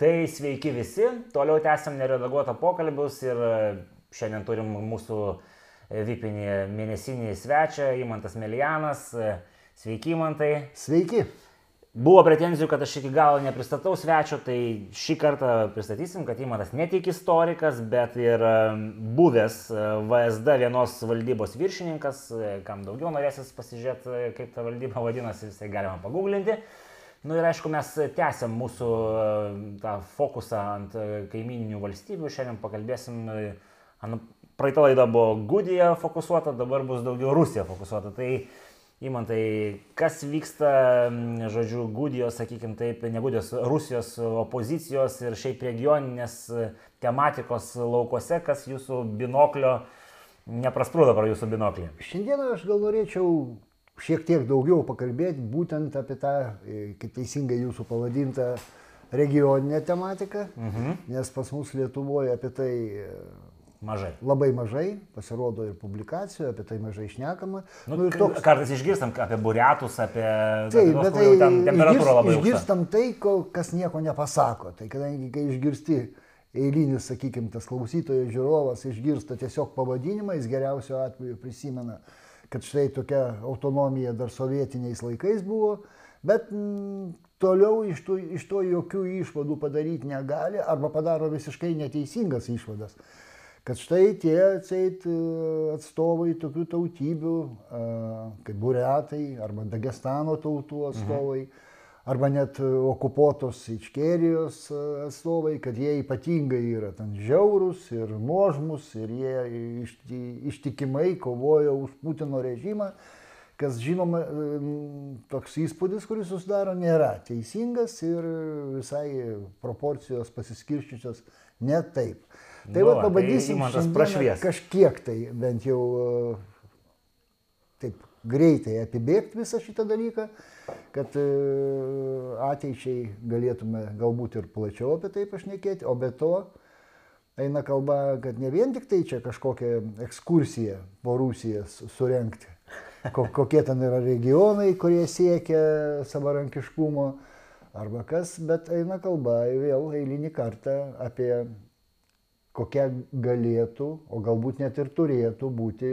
Tai sveiki visi, toliau tęsiam neredaguotą pokalbius ir e, šiandien turim mūsų e, vipinį mėnesinį svečią, Imantas Melianas. E, sveiki, Imantai. Sveiki. Buvo pretenzijų, kad aš iki galo nepristatau svečio, tai šį kartą pristatysim, kad Imantas ne tik istorikas, bet ir buvęs VSD vienos valdybos viršininkas, kam daugiau norėsis pasižiūrėti, kaip ta valdyba vadinasi, visai galima paguglinti. Nu, ir aišku, mes tęsiam mūsų e, tą fokusą ant e, kaimininių valstybių. Šiandien pakalbėsim, e, praeitą laidą buvo Gudija fokusuota, dabar bus daugiau Rusija fokusuota. Tai įmantai, kas vyksta, žodžiu, Gudijos, sakykime taip, ne Gudijos, Rusijos opozicijos ir šiaip regioninės tematikos laukose, kas jūsų binoklio neprasprūdo pro jūsų binoklį. Šiandieną aš gal norėčiau šiek tiek daugiau pakalbėti būtent apie tą, e, kaip teisingai jūsų pavadintą, regioninę tematiką, mhm. nes pas mus Lietuvoje apie tai e, Mažai. Labai mažai, pasirodo ir publikacijų, apie tai mažai išnekama. Nu, nu, toks... Kartais išgirstam apie buriatus, apie... Taip, bet tai temperatūrą labai išgirstam tai, kol kas nieko nepasako. Tai kadangi, kai išgirsti eilinis, sakykime, tas klausytojas, žiūrovas išgirsta tiesiog pavadinimą, jis geriausiu atveju prisimena uh, kad štai tokia autonomija dar sovietiniais laikais buvo, bet m, mm, toliau iš to, iš to jokių išvadų padaryti negali arba padaro visiškai neteisingas išvadas. Kad štai tie atseit e, atstovai tokių tautybių, kaip buretai arba Dagestano tautų atstovai, mhm arba net okupuotos Ičkerijos e, atstovai, kad jie ypatingai yra ten žiaurūs ir nuožmus ir jie ištikimai kovoja už Putino režimą, kas žinoma, e, toks įspūdis, kuris susidaro, nėra teisingas ir visai proporcijos pasiskirščiusios ne taip. Tai nu, va, pabandysim tai kažkiek tai bent jau e, taip greitai apibėgti visą šitą dalyką kad e, ateičiai galėtume galbūt ir plačiau apie tai pašnekėti, o be to eina kalba, kad ne vien tik tai čia kažkokią ekskursiją po Rusiją surenkti, kokie ten yra regionai, kurie siekia savarankiškumo arba kas, bet eina kalba vėl eilinį kartą apie kokia galėtų, o galbūt net ir turėtų būti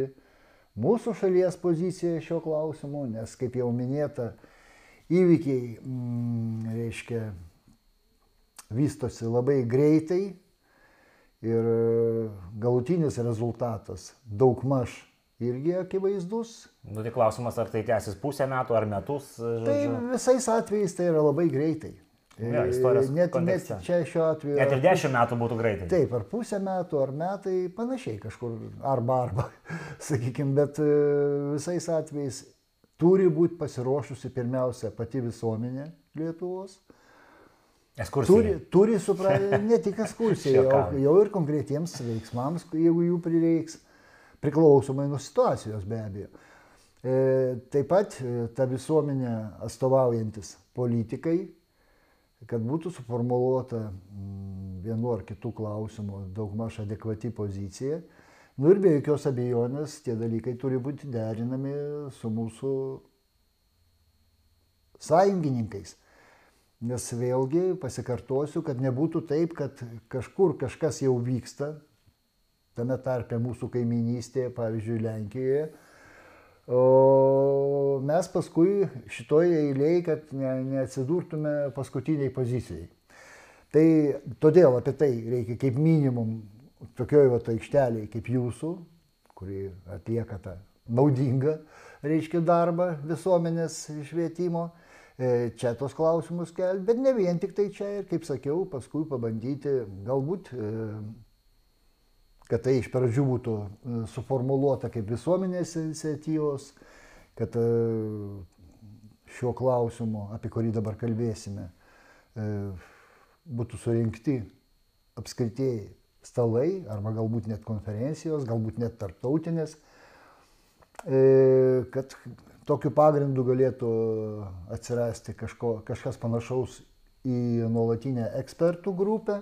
mūsų šalies pozicija šio klausimu, nes kaip jau minėta, įvykiai, mm, reiškia, vystosi labai greitai ir galutinis rezultatas daugmaž irgi akivaizdus. Nu, tai klausimas, ar tai tęsis pusę metų ar metus? Žodžiu. Tai visais atvejais tai yra labai greitai. Ja, istorijos net, kontekste. net čia šiuo atveju. Net ir dešimt metų būtų greitai. Taip, ar pusę metų, ar metai, panašiai kažkur, arba, arba, sakykime, bet e, visais atvejais turi būti pasiruošusi pirmiausia pati visuomenė Lietuvos. Ekskursija. Turi, turi suprasti ne tik ekskursija, jau, jau ir konkretiems veiksmams, jeigu jų prireiks, priklausomai nuo situacijos be abejo. E, taip pat e, ta visuomenė atstovaujantis politikai, kad būtų suformuoluota mm, vienu ar kitų klausimų daugmaž adekvati pozicija, Nu ir be jokios abejonės tie dalykai turi būti derinami su mūsų sąjungininkais. Nes vėlgi pasikartosiu, kad nebūtų taip, kad kažkur kažkas jau vyksta, tame tarpe mūsų kaiminystėje, pavyzdžiui, Lenkijoje, o mes paskui šitoje eilėje, kad ne, neatsidurtume paskutiniai pozicijai. Tai todėl apie tai reikia kaip minimum tokioj va aikšteliai kaip jūsų, kuri atlieka tą naudingą, reiškia, darbą visuomenės švietimo, e, čia tos klausimus kelti, bet ne vien tik tai čia ir, kaip sakiau, paskui pabandyti galbūt, e, kad tai iš pradžių būtų e, suformuoluota kaip visuomenės iniciatyvos, kad šiuo klausimu, apie kurį dabar kalbėsime, būtų surinkti apskritieji stalai, arba galbūt net konferencijos, galbūt net tarptautinės, e, kad tokiu pagrindu galėtų atsirasti kažko, kažkas panašaus į nuolatinę ekspertų grupę,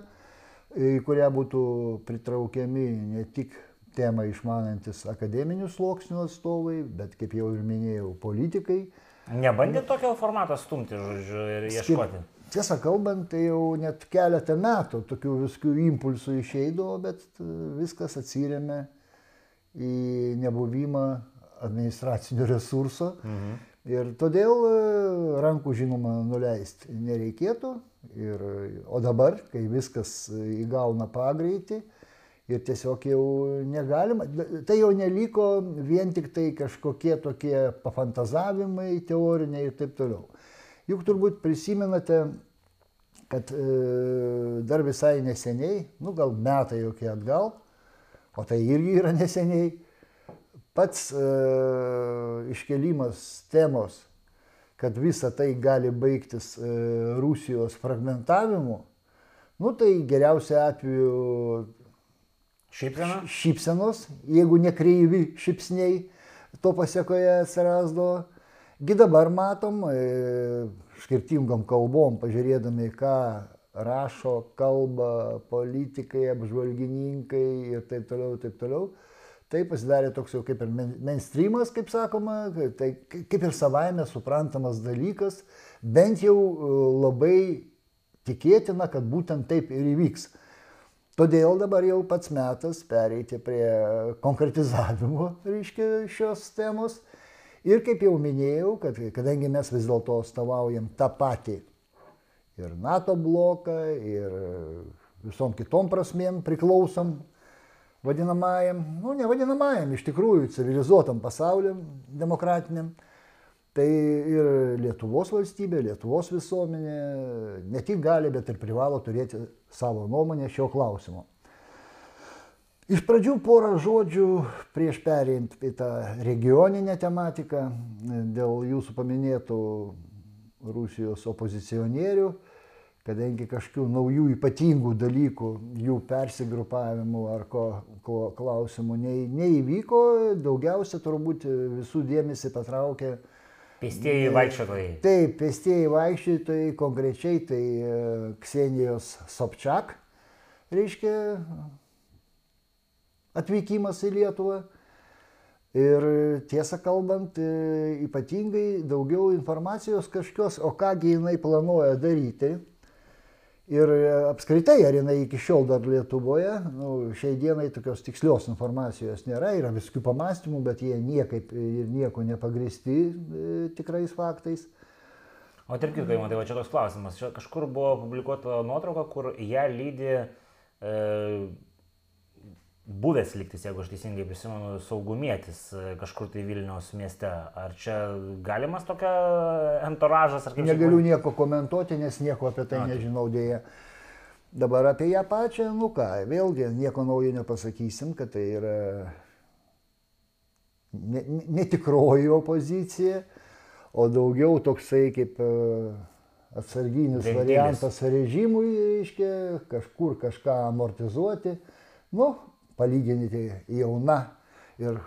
į kurią būtų pritraukiami ne tik temą išmanantis akademinių sluoksnių atstovai, bet kaip jau ir minėjau, politikai. Nebandė tokio formato stumti, žodžiu, ir ieškoti. Tiesą kalbant, tai jau net keletą metų tokių viskų impulsų išeidavo, bet e, viskas atsiriamė į nebuvimą administracinio resurso. Mhm. Ir todėl e, rankų žinoma nuleisti nereikėtų. Ir, o dabar, kai viskas įgauna pagreitį ir tiesiog jau negalima, tai jau neliko vien tik tai kažkokie tokie pafantazavimai teoriniai ir taip toliau. Juk turbūt prisimenate, kad e, dar visai neseniai, nu gal metai jokie atgal, o tai irgi yra neseniai, pats e, iškelimas temos, kad visa tai gali baigtis e, Rusijos fragmentavimu, nu tai geriausia atveju Šypsena? šypsenos, jeigu nekreivi šypsniai, to pasiekoje atsirasdavo. Gi dabar matom, skirtingom kalbom, pažiūrėdami, ką rašo, kalba politikai, apžvalgininkai ir taip toliau, taip toliau tai pasidarė toks jau kaip ir mainstreamas, kaip sakoma, tai kaip ir savaime suprantamas dalykas, bent jau e, labai tikėtina, kad būtent taip ir įvyks. Todėl dabar jau pats metas pereiti prie konkretizavimo, reiškia, šios temos. Ir kaip jau minėjau, kad kadangi mes vis dėlto atstovaujam tą patį ir NATO bloką, ir visom kitom prasmėm priklausom vadinamajam, nu ne vadinamajam, iš tikrųjų civilizuotam pasauliam, demokratiniam. Tai ir Lietuvos valstybė, Lietuvos visuomenė ne tik gali, bet ir privalo turėti savo nuomonę šio klausimo. Iš pradžių porą žodžių prieš perėjant į tą regioninę tematiką dėl jūsų paminėtų Rusijos opozicionierių kadangi kažkokių naujų ypatingų dalykų, jų persigrupavimų ar ko, ko klausimų nei, neįvyko, daugiausia turbūt visų dėmesį patraukė. Pėstieji vaikščiotojai. Taip, pėstieji vaikščiotojai, konkrečiai tai e, Ksenijos Sobčiak, reiškia atvykimas į Lietuvą. Ir tiesą kalbant, e, ypatingai daugiau informacijos kažkokios, o kągi jinai planuoja daryti, Ir e, apskritai, ar jinai iki šiol dar Lietuvoje, nu, šiai dienai tokios tikslios informacijos nėra, yra visokių pamastymų, bet jie niekaip ir nieko nepagristi e, tikrais faktais. O tarp kitko, tai va čia toks klausimas. Čia kažkur buvo publikuota nuotrauka, kur ją lydi e, buvęs liktis, jeigu aš teisingai prisimenu, saugumėtis e, kažkur tai Vilniaus mieste. Ar čia galimas tokia entouražas? Negaliu nieko komentuoti, nes nieko apie tai A, nežinau dėja. Dabar apie ją pačią, nu ką, vėlgi nieko naujo nepasakysim, kad tai yra netikroji opozicija, o daugiau toksai kaip e, atsarginis Vendilis. variantas režimui, reiškia, kažkur kažką amortizuoti. Nu, palyginti jauna ir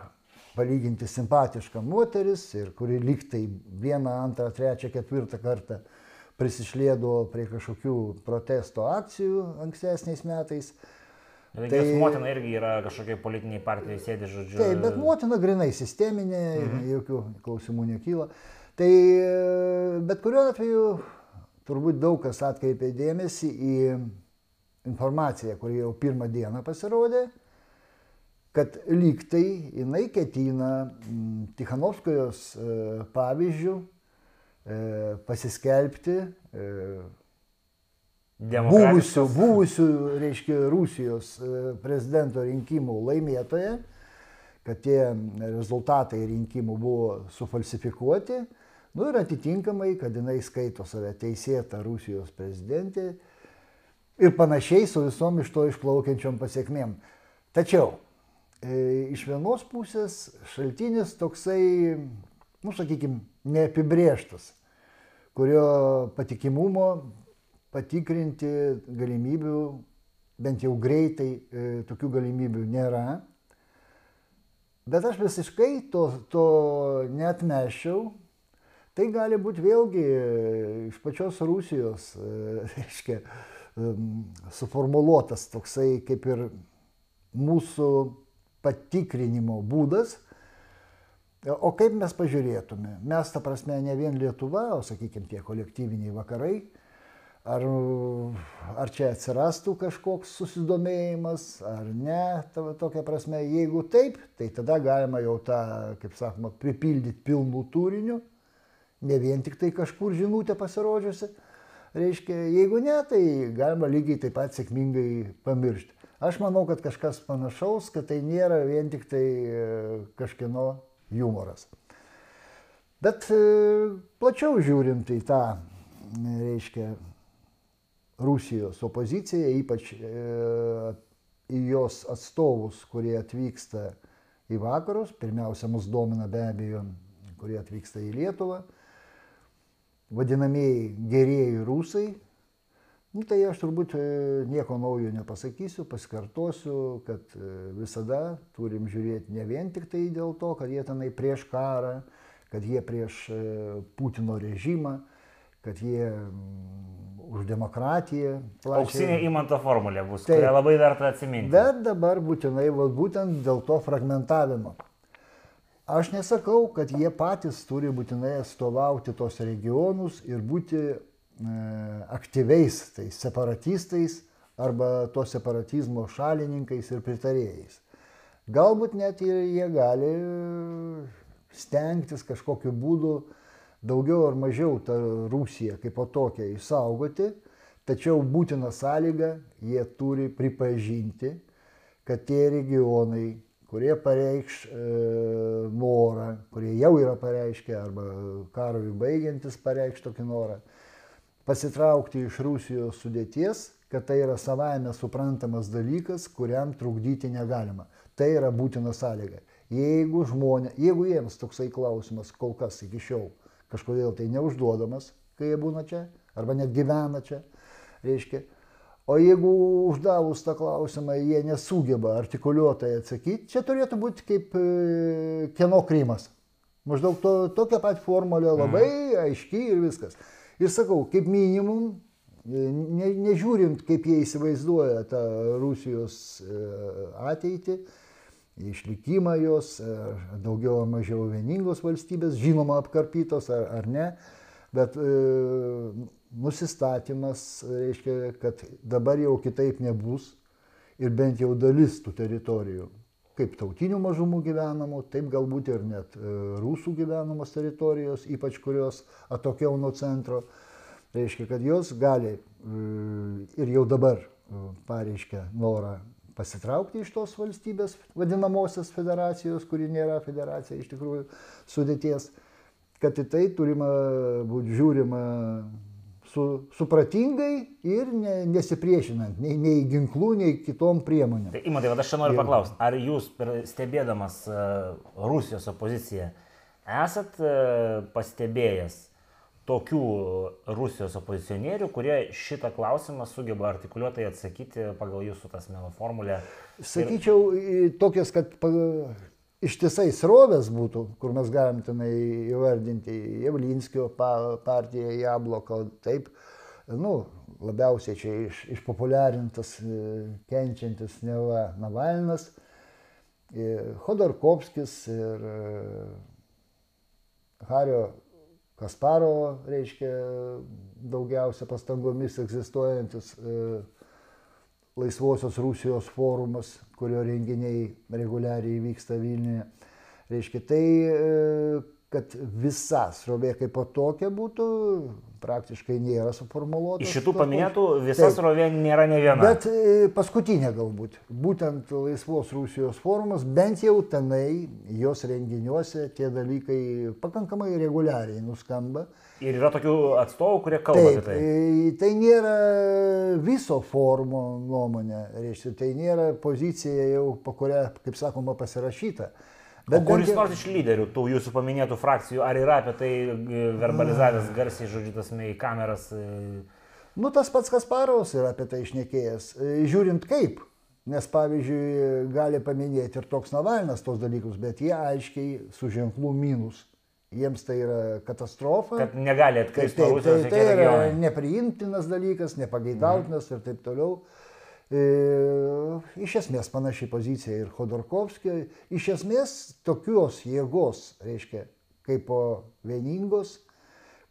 palyginti simpatiška moteris ir kuri liktai vieną, antrą, trečią, ketvirtą kartą prisišlėdavo prie kažkokių protesto akcijų ankstesniais metais. Bet tai motina irgi yra kažkokia politiniai partijai sėdi žodžiu. Taip, bet motina grinai sisteminė, mhm. jokių klausimų nekyla. Tai bet kuriuo atveju turbūt daug kas atkreipė dėmesį į informaciją, kuri jau pirmą dieną pasirodė kad lyg tai jinai ketina mm, Tikhanovskojos e, pavyzdžių e, pasiskelbti e, buvusių, buvusių, reiškia, Rusijos prezidento rinkimų laimėtoje, kad tie rezultatai rinkimų buvo sufalsifikuoti, nu ir atitinkamai, kad jinai skaito save teisėta Rusijos prezidentė ir panašiai su visom iš to išplaukiančiom pasiekmėm. Tačiau iš vienos pusės šaltinis toksai, nu, sakykime, neapibrieštas, kurio patikimumo patikrinti galimybių, bent jau greitai e, tokių galimybių nėra. Bet aš visiškai to, to netmešiau. Tai gali būti vėlgi iš pačios Rusijos, e, reiškia, suformuoluotas toksai kaip ir mūsų patikrinimo būdas. O kaip mes pažiūrėtume? Mes, ta prasme, ne vien Lietuva, o sakykime tie kolektyviniai vakarai, ar, ar čia atsirastų kažkoks susidomėjimas, ar ne, ta, tokia prasme. Jeigu taip, tai tada galima jau tą, kaip sakoma, pripildyti pilnų turinių, ne vien tik tai kažkur žinutė pasirodžiusi. Reiškia, jeigu ne, tai galima lygiai taip pat sėkmingai pamiršti. Aš manau, kad kažkas panašaus, kad tai nėra vien tik tai e, kažkieno humoras. Bet e, plačiau žiūrint į tą, reiškia, Rusijos opoziciją, ypač e, į jos atstovus, kurie atvyksta į vakarus. Pirmiausia, mus domina be abejo, kurie atvyksta į Lietuvą. Vadinamieji gerieji rusai. Nu, tai aš turbūt e, nieko naujo nepasakysiu, pasikartosiu, kad e, visada turim žiūrėti ne vien tik tai dėl to, kad jie tenai prieš karą, kad jie prieš Putino režimą, kad jie už demokratiją. Plačiai. Auksinė įmanto formulė bus, Taip, kurią labai verta atsiminti. Bet dabar būtinai, va, būtent dėl to fragmentavimo. Aš nesakau, kad jie patys turi būtinai atstovauti tos regionus ir būti e, aktyviais, tai separatistais arba to separatizmo šalininkais ir pritarėjais. Galbūt net ir jie gali stengtis kažkokiu būdu daugiau ar mažiau tą Rusiją kaip po tokią išsaugoti, tačiau būtina sąlyga, jie turi pripažinti, kad tie regionai, kurie pareikš e, norą, kurie jau yra pareiškę arba karui baigiantis pareikš tokį norą, pasitraukti iš Rusijos sudėties, kad tai yra savaime suprantamas dalykas, kuriam trukdyti negalima. Tai yra būtina sąlyga. Jeigu žmonė, jeigu jiems toksai klausimas kol kas iki šiol kažkodėl tai neužduodamas, kai jie būna čia, arba net gyvena čia, reiškia. O jeigu uždavus tą klausimą jie nesugeba artikuliuotai atsakyti, čia turėtų būti kaip e, kieno krymas. Maždaug to, tokia pat formulė labai mm. aiški ir viskas. Ir sakau, kaip minimum, e, ne, nežiūrint, kaip jie įsivaizduoja tą Rusijos e, ateitį, išlikimą jos, daugiau ar mažiau vieningos valstybės, žinoma apkarpytos ar, ar ne, bet e, nusistatymas reiškia, kad dabar jau kitaip nebus ir bent jau dalis tų teritorijų, kaip tautinių mažumų gyvenamų, taip galbūt ir net e, rusų gyvenamos teritorijos, ypač kurios atokiau nuo centro, reiškia, kad jos gali e, ir jau dabar e, pareiškia norą pasitraukti iš tos valstybės vadinamosios federacijos, kuri nėra federacija iš tikrųjų sudėties, kad į tai turima būti žiūrima su, supratingai ir ne, nesipriešinant nei, nei ginklų, nei kitom priemonėm. Tai įmatai, aš čia noriu ir... paklausti, ar jūs stebėdamas uh, Rusijos opoziciją esat uh, pastebėjęs tokių Rusijos opozicionierių, kurie šitą klausimą sugeba artikuliuotai atsakyti pagal jūsų tas melo formulę. Sakyčiau, ir... tokias, kad ištisai srovės būtų, kur mes galim tenai įvardinti Javlinskio partiją, Jabloko, taip, nu, labiausiai čia iš, išpopuliarintas, kenčiantis Neva Navalnas, Khodorkovskis ir Hario Kasparovo, reiškia, daugiausia pastangomis egzistuojantis e, Laisvosios Rusijos forumas, kurio renginiai reguliariai vyksta Vilniuje. Reiškia, tai, e, kad visa srovė kaip po tokia būtų, praktiškai nėra suformuoluota. Iš šitų paminėtų visa Taip. srovė nėra ne viena. Bet e, paskutinė galbūt, būtent Laisvos Rusijos forumas, bent jau tenai, jos renginiuose tie dalykai pakankamai reguliariai nuskamba. Ir yra tokių atstovų, kurie kalba Taip, apie tai. E, tai nėra viso forumo nuomonė, reiškia, tai nėra pozicija jau, po kurią, kaip sakoma, pasirašyta. Bet kuris nors iš lyderių, tų jūsų paminėtų frakcijų, ar yra apie tai e, verbalizavęs garsiai, žodžiu, tas į kameras? E? Nu, tas pats Kasparovas yra apie tai išnekėjęs. E, žiūrint kaip, nes pavyzdžiui, gali paminėti ir toks Navalnas tos dalykus, bet jie aiškiai su ženklu minus. Jiems tai yra katastrofa. Kad negali atkristi. Tai, tai, tai, yra nepriimtinas dalykas, nepageidautinas mhm. ir taip toliau. E, iš esmės panaši pozicija ir Khodorkovskio. Iš esmės tokios jėgos, reiškia, kaip po vieningos,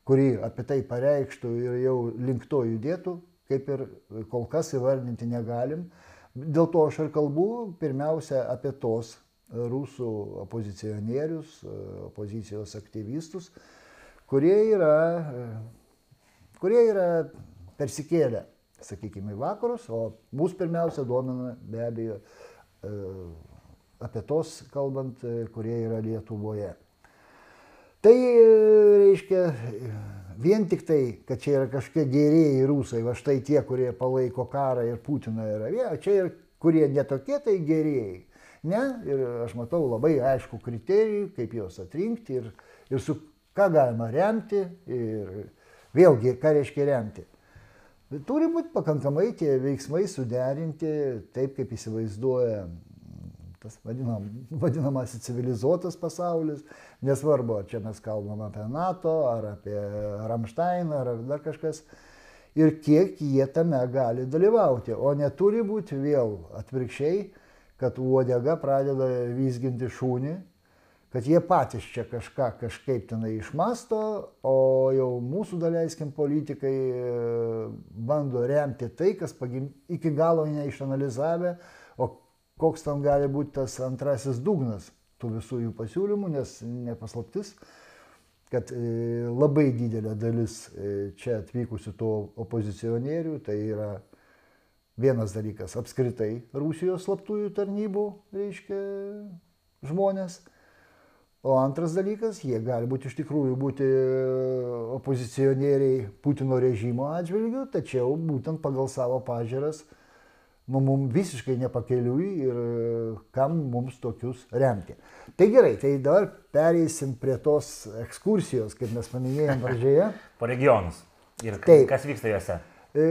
kuri apie tai pareikštų ir jau link to judėtų, kaip ir kol kas įvardinti negalim. Dėl to aš ir kalbu pirmiausia apie tos rusų opozicionierius, opozicijos aktyvistus, kurie yra, kurie yra persikėlę, sakykime, į vakarus, o mus pirmiausia domina be abejo apie tos kalbant, kurie yra Lietuvoje. Tai reiškia vien tik tai, kad čia yra kažkokie gerieji rusai, va štai tie, kurie palaiko karą ir Putiną yra, ja, čia ir kurie netokie, tai gerieji. Ne, ir aš matau labai aišku kriterijų, kaip juos atrinkti ir, ir su ką galima remti ir vėlgi, ką reiškia remti. Bet turi būti pakankamai tie veiksmai suderinti taip, kaip įsivaizduoja tas vadinam, vadinamasis civilizuotas pasaulis, nesvarbu, ar čia mes kalbam apie NATO, ar apie Ramšteiną, ar dar kažkas, ir kiek jie tame gali dalyvauti, o neturi būti vėl atvirkščiai, kad uodega pradeda vysginti šūnį, kad jie patys čia kažką kažkaip tenai išmasto, o jau mūsų, daleiskim, politikai bando remti tai, kas pagim, iki galo neišanalizavę, o koks tam gali būti tas antrasis dugnas tų visų jų pasiūlymų, nes nepaslaptis, kad labai didelė dalis čia atvykusių to opozicionierių, tai yra vienas dalykas apskritai Rusijos slaptųjų tarnybų, reiškia, žmonės. O antras dalykas, jie gali būti iš tikrųjų būti opozicionieriai Putino režimo atžvilgių, tačiau būtent pagal savo pažiūras nu, mums visiškai nepakeliui ir kam mums tokius remti. Tai gerai, tai dabar pereisim prie tos ekskursijos, kaip mes paminėjome pradžioje. Po regionus. Ir Taip. kas vyksta juose? E,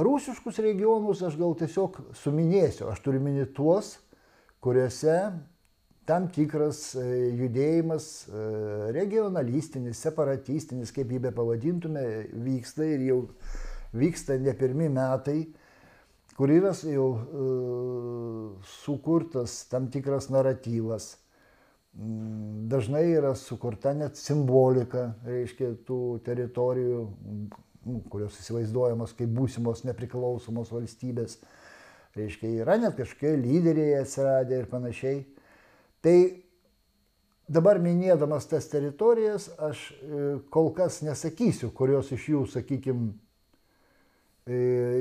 rusiškus regionus aš gal tiesiog suminėsiu. Aš turiu minėti tuos, kuriuose tam tikras e, judėjimas e, regionalistinis, separatistinis, kaip jį be pavadintume, vyksta ir jau vyksta ne pirmi metai kur yra jau uh, sukurtas tam tikras naratyvas. Mm, dažnai yra sukurta net simbolika, reiškia, tų teritorijų, mm, kurios įsivaizduojamos kaip būsimos nepriklausomos valstybės. Reiškia, yra net kažkokie lyderiai atsiradę ir panašiai. Tai dabar minėdamas tas teritorijas, aš kol kas nesakysiu, kurios iš jų, sakykime,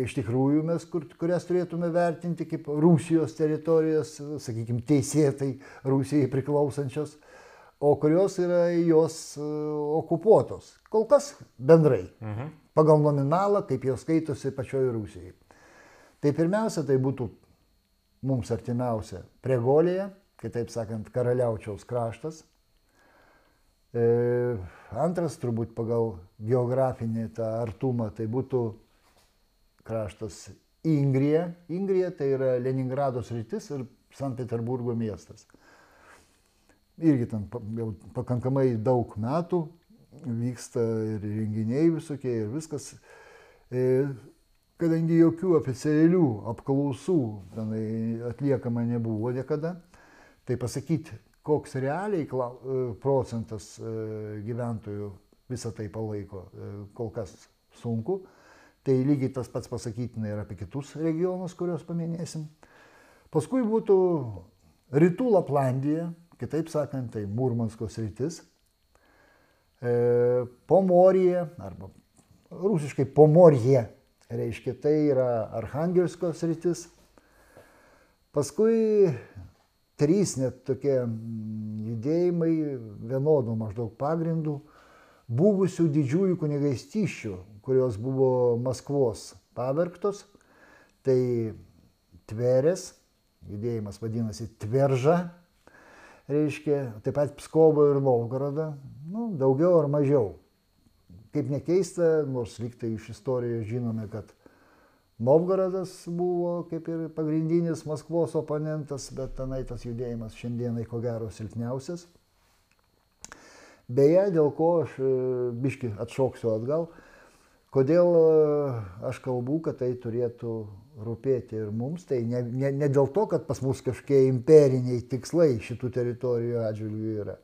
iš tikrųjų mes, kur, kurias turėtume vertinti kaip Rusijos teritorijas, sakykime, teisėtai Rusijai priklausančios, o kurios yra jos okupuotos. Kol kas bendrai, mhm. pagal nominalą, kaip jos skaitosi pačioje Rusijai. Tai pirmiausia, tai būtų mums artimiausia Pregolėje, kitaip sakant, karaliaučiaus kraštas. E, antras, turbūt pagal geografinį tą artumą, tai būtų kraštas Ingrija. Ingrija tai yra Leningrado sritis ir Sankt Peterburgo miestas. Irgi ten jau pakankamai daug metų vyksta ir renginiai visokie ir viskas. E, kadangi jokių oficialių apklausų tenai atliekama nebuvo niekada, tai pasakyti, koks realiai e, procentas e, gyventojų visą tai palaiko, kol kas sunku. Tai lygiai tas pats pasakytina ir apie kitus regionus, kuriuos paminėsim. Paskui būtų rytų Laplandija, kitaip sakant, tai Murmanskos rytis, e, Pomorija, arba rusiškai Pomorje, reiškia, tai yra Arhangelskos rytis. Paskui trys net tokie judėjimai vienodų maždaug pagrindų buvusių didžiųjų kunigaistyščių kurios buvo Maskvos pavergtos, tai Tverės, judėjimas vadinasi Tverža, reiškia taip pat Pskovo ir Novgorodą, nu, daugiau ar mažiau. Kaip nekeista, nors liktai iš istorijos žinome, kad Novgorodas buvo kaip ir pagrindinis Maskvos oponentas, bet tenai tas judėjimas šiandienai ko gero silpniausias. Beje, dėl ko aš e, biški atšoksiu atgal, Kodėl e, aš kalbu, kad tai turėtų rūpėti ir mums, tai ne, ne, ne dėl to, kad pas mus kažkokie imperiniai tikslai šitų teritorijų atžvilgių yra.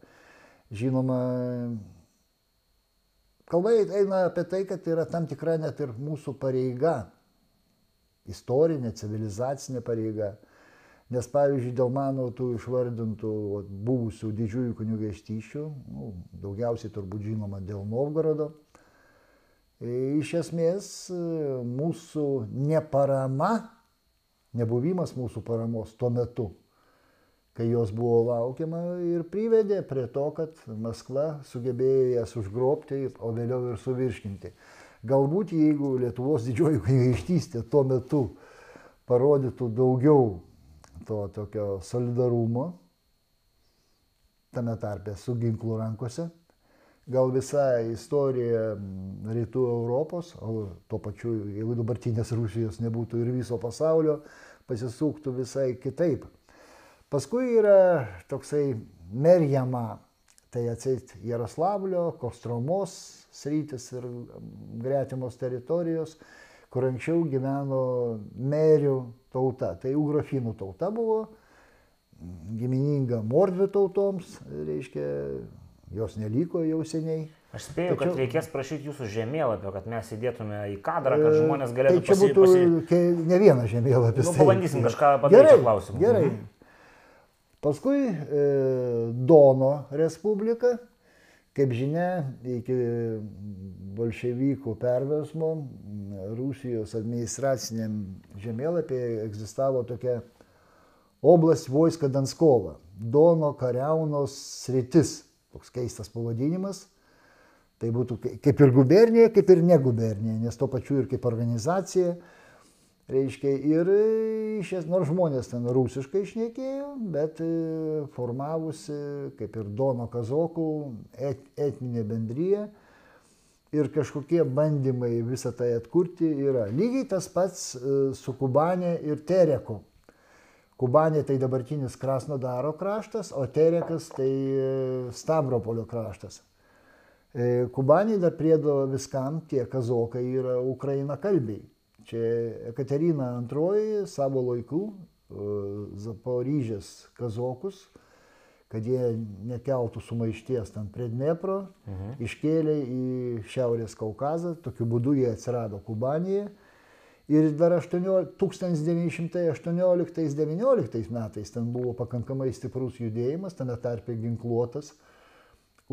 Žinoma, kalba eina apie tai, kad yra tam tikra net ir mūsų pareiga, istorinė, civilizacinė pareiga. Nes pavyzdžiui, dėl mano tų išvardintų buvusių didžiųjų kunigaikštyšių, nu, daugiausiai turbūt žinoma dėl Novgorodo, e, iš esmės e, mūsų neparama, nebuvimas mūsų paramos tuo metu kai jos buvo laukiama ir privedė prie to, kad Maskva sugebėjo jas užgrobti, o vėliau ir suvirškinti. Galbūt jeigu Lietuvos didžioji kunigaikštystė tuo metu parodytų daugiau to tokio solidarumo, tame tarpe su ginklu rankose, gal visa istorija rytų Europos, o tuo pačiu, jeigu dabartinės Rusijos nebūtų ir viso pasaulio, pasisuktų visai kitaip. Paskui yra toksai Merjama, tai atseit Jaroslavlio, Kostromos sritis ir gretimos teritorijos, kur anksčiau gyveno merių tauta. Tai ugrofinų tauta buvo, gimininga mordvių tautoms, reiškia, jos neliko jau seniai. Aš spėju, Tačiau, kad reikės prašyti jūsų žemėlapio, kad mes įdėtume į kadrą, kad e, žmonės galėtų... Tai čia būtų pasi... ne vienas žemėlapis. Nu, pabandysim kažką padaryti klausimą. Gerai. Mhm. Paskui e, Dono Respublika, kaip žinia, iki bolševikų perversmo Rusijos administraciniam žemėlapyje egzistavo tokia oblast Vojska Danskova, Dono kariaunos sritis, toks keistas pavadinimas. Tai būtų kaip ir gubernija, kaip ir ne gubernija, nes to pačiu ir kaip organizacija Reiškia, ir iš esmės, nors žmonės ten rusiškai išnekėjo, bet e, formavusi, kaip ir Dono Kazokų, et, etninė bendryje ir kažkokie bandymai visą tai atkurti yra. Lygiai tas pats e, su Kubanė ir Tereku. Kubanė tai dabartinis Krasnodaro kraštas, o Terekas tai e, Stavropolio kraštas. Kubanė dar priedo viskam tie kazokai yra Ukraina kalbiai. Čia Ekaterina II savo laikų Zaporyžės kazokus, kad jie nekeltų sumaišties ten prie Dnepro, mhm. iškėlė į Šiaurės Kaukazą, tokiu būdu jie atsirado Kubanėje. Ir dar 1918-19 metais ten buvo pakankamai stiprus judėjimas, tame tarpe ginkluotas,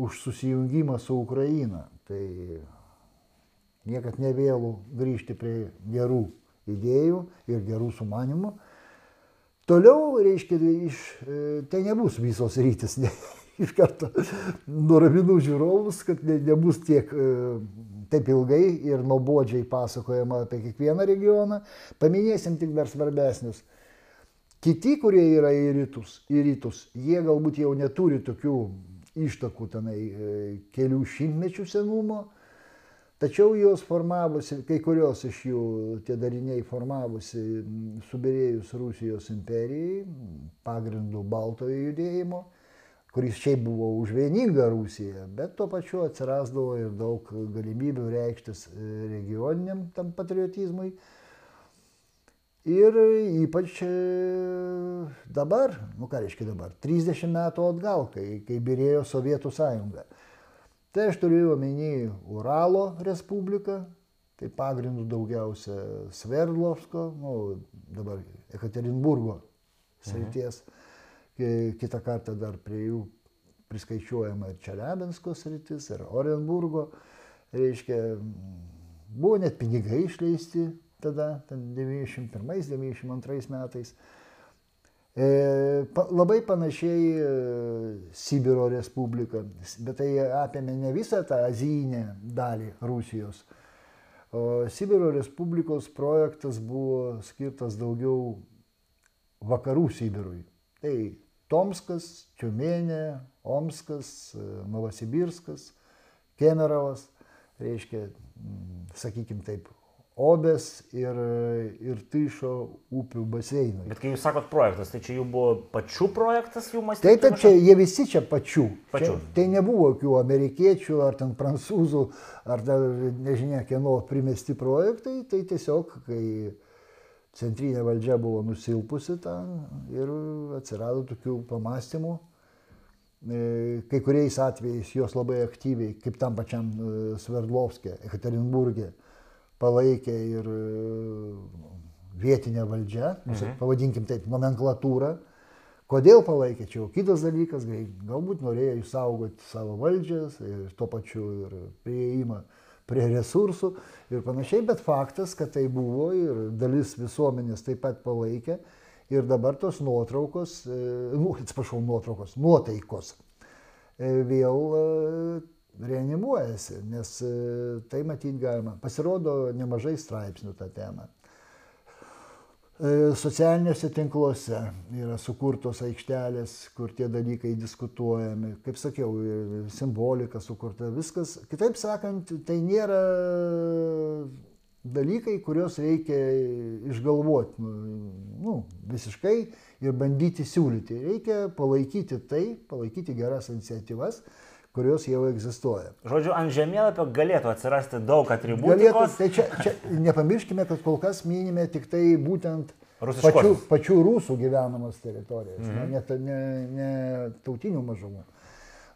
už susijungimą su Ukraina. Tai niekad nevėlų grįžti prie gerų idėjų ir gerų sumanimų. Toliau, reiškia, iš, e, tai nebus visos rytis, ne, iš karto nuraminu žiūrovus, kad ne, nebus tiek e, taip ilgai ir nuobodžiai pasakojama apie kiekvieną regioną. Paminėsim tik dar svarbesnius. Kiti, kurie yra į rytus, į rytus, jie galbūt jau neturi tokių ištakų tenai e, kelių šimtmečių senumo, Tačiau jos formavosi, kai kurios iš jų tie dariniai formavosi subirėjus Rusijos imperijai, pagrindų baltojo judėjimo, kuris šiaip buvo už vieningą Rusiją, bet tuo pačiu atsirasdavo ir daug galimybių reikštis e, regioniniam tam patriotizmui. Ir ypač e, dabar, nu ką reiškia dabar, 30 metų atgal, kai, kai birėjo Sovietų sąjunga. Tai aš turiu omeny Uralo Respubliką, tai pagrindų daugiausia Sverdlovsko, nu, dabar Ekaterinburgo srities. Mhm. Kitą kartą dar prie jų priskaičiuojama ir Čeliabinsko sritis, ir Orenburgo. Reiškia, buvo net pinigai išleisti tada, 91-92 metais. E, labai panašiai e, Sibiro Respublika, bet tai apėmė ne visą tą azijinę dalį Rusijos. O Sibiro Respublikos projektas buvo skirtas daugiau vakarų Sibirui. Tai Tomskas, Čiumenė, Omskas, e, Novosibirskas, Kemerovas, reiškia, sakykime taip, Obės ir, ir Tyšo upių baseinai. Bet kai jūs sakot projektas, tai čia jų buvo pačių projektas, jų mąstymas? Taip, taip, čia jie visi čia pačių. pačių. Čia, tai nebuvo jokių amerikiečių ar ten prancūzų ar dar nežinia kieno primesti projektai, tai tiesiog, kai centrinė valdžia buvo nusilpusi ten ir atsirado tokių pamastymų kai kuriais atvejais jos labai aktyviai, kaip tam pačiam Sverdlovskė, Ekaterinburgė, palaikė ir vietinė valdžia, mhm. pavadinkim taip, nomenklatūra. Kodėl palaikė, čia jau kitas dalykas, galbūt norėjo išsaugoti savo valdžią ir tuo pačiu ir prieimą prie resursų ir panašiai, bet faktas, kad tai buvo ir dalis visuomenės taip pat palaikė ir dabar tos nuotraukos, e, nu, atsiprašau, nuotraukos, nuotaikos e, vėl e, reanimuojasi, nes tai matyti galima. Pasirodo nemažai straipsnių tą temą. E, socialiniuose tinkluose yra sukurtos aikštelės, kur tie dalykai diskutuojami. Kaip sakiau, simbolika sukurta, viskas. Kitaip sakant, tai nėra dalykai, kuriuos reikia išgalvoti nu, nu, visiškai ir bandyti siūlyti. Reikia palaikyti tai, palaikyti geras iniciatyvas kurios jau egzistuoja. Žodžiu, ant žemėlapio galėtų atsirasti daug atributų. Galėtų, tai čia, čia nepamirškime, kad kol kas minime tik tai būtent pačių, pačių rusų gyvenamas teritorijas, mhm. ne, ne, ne tautinių mažumų.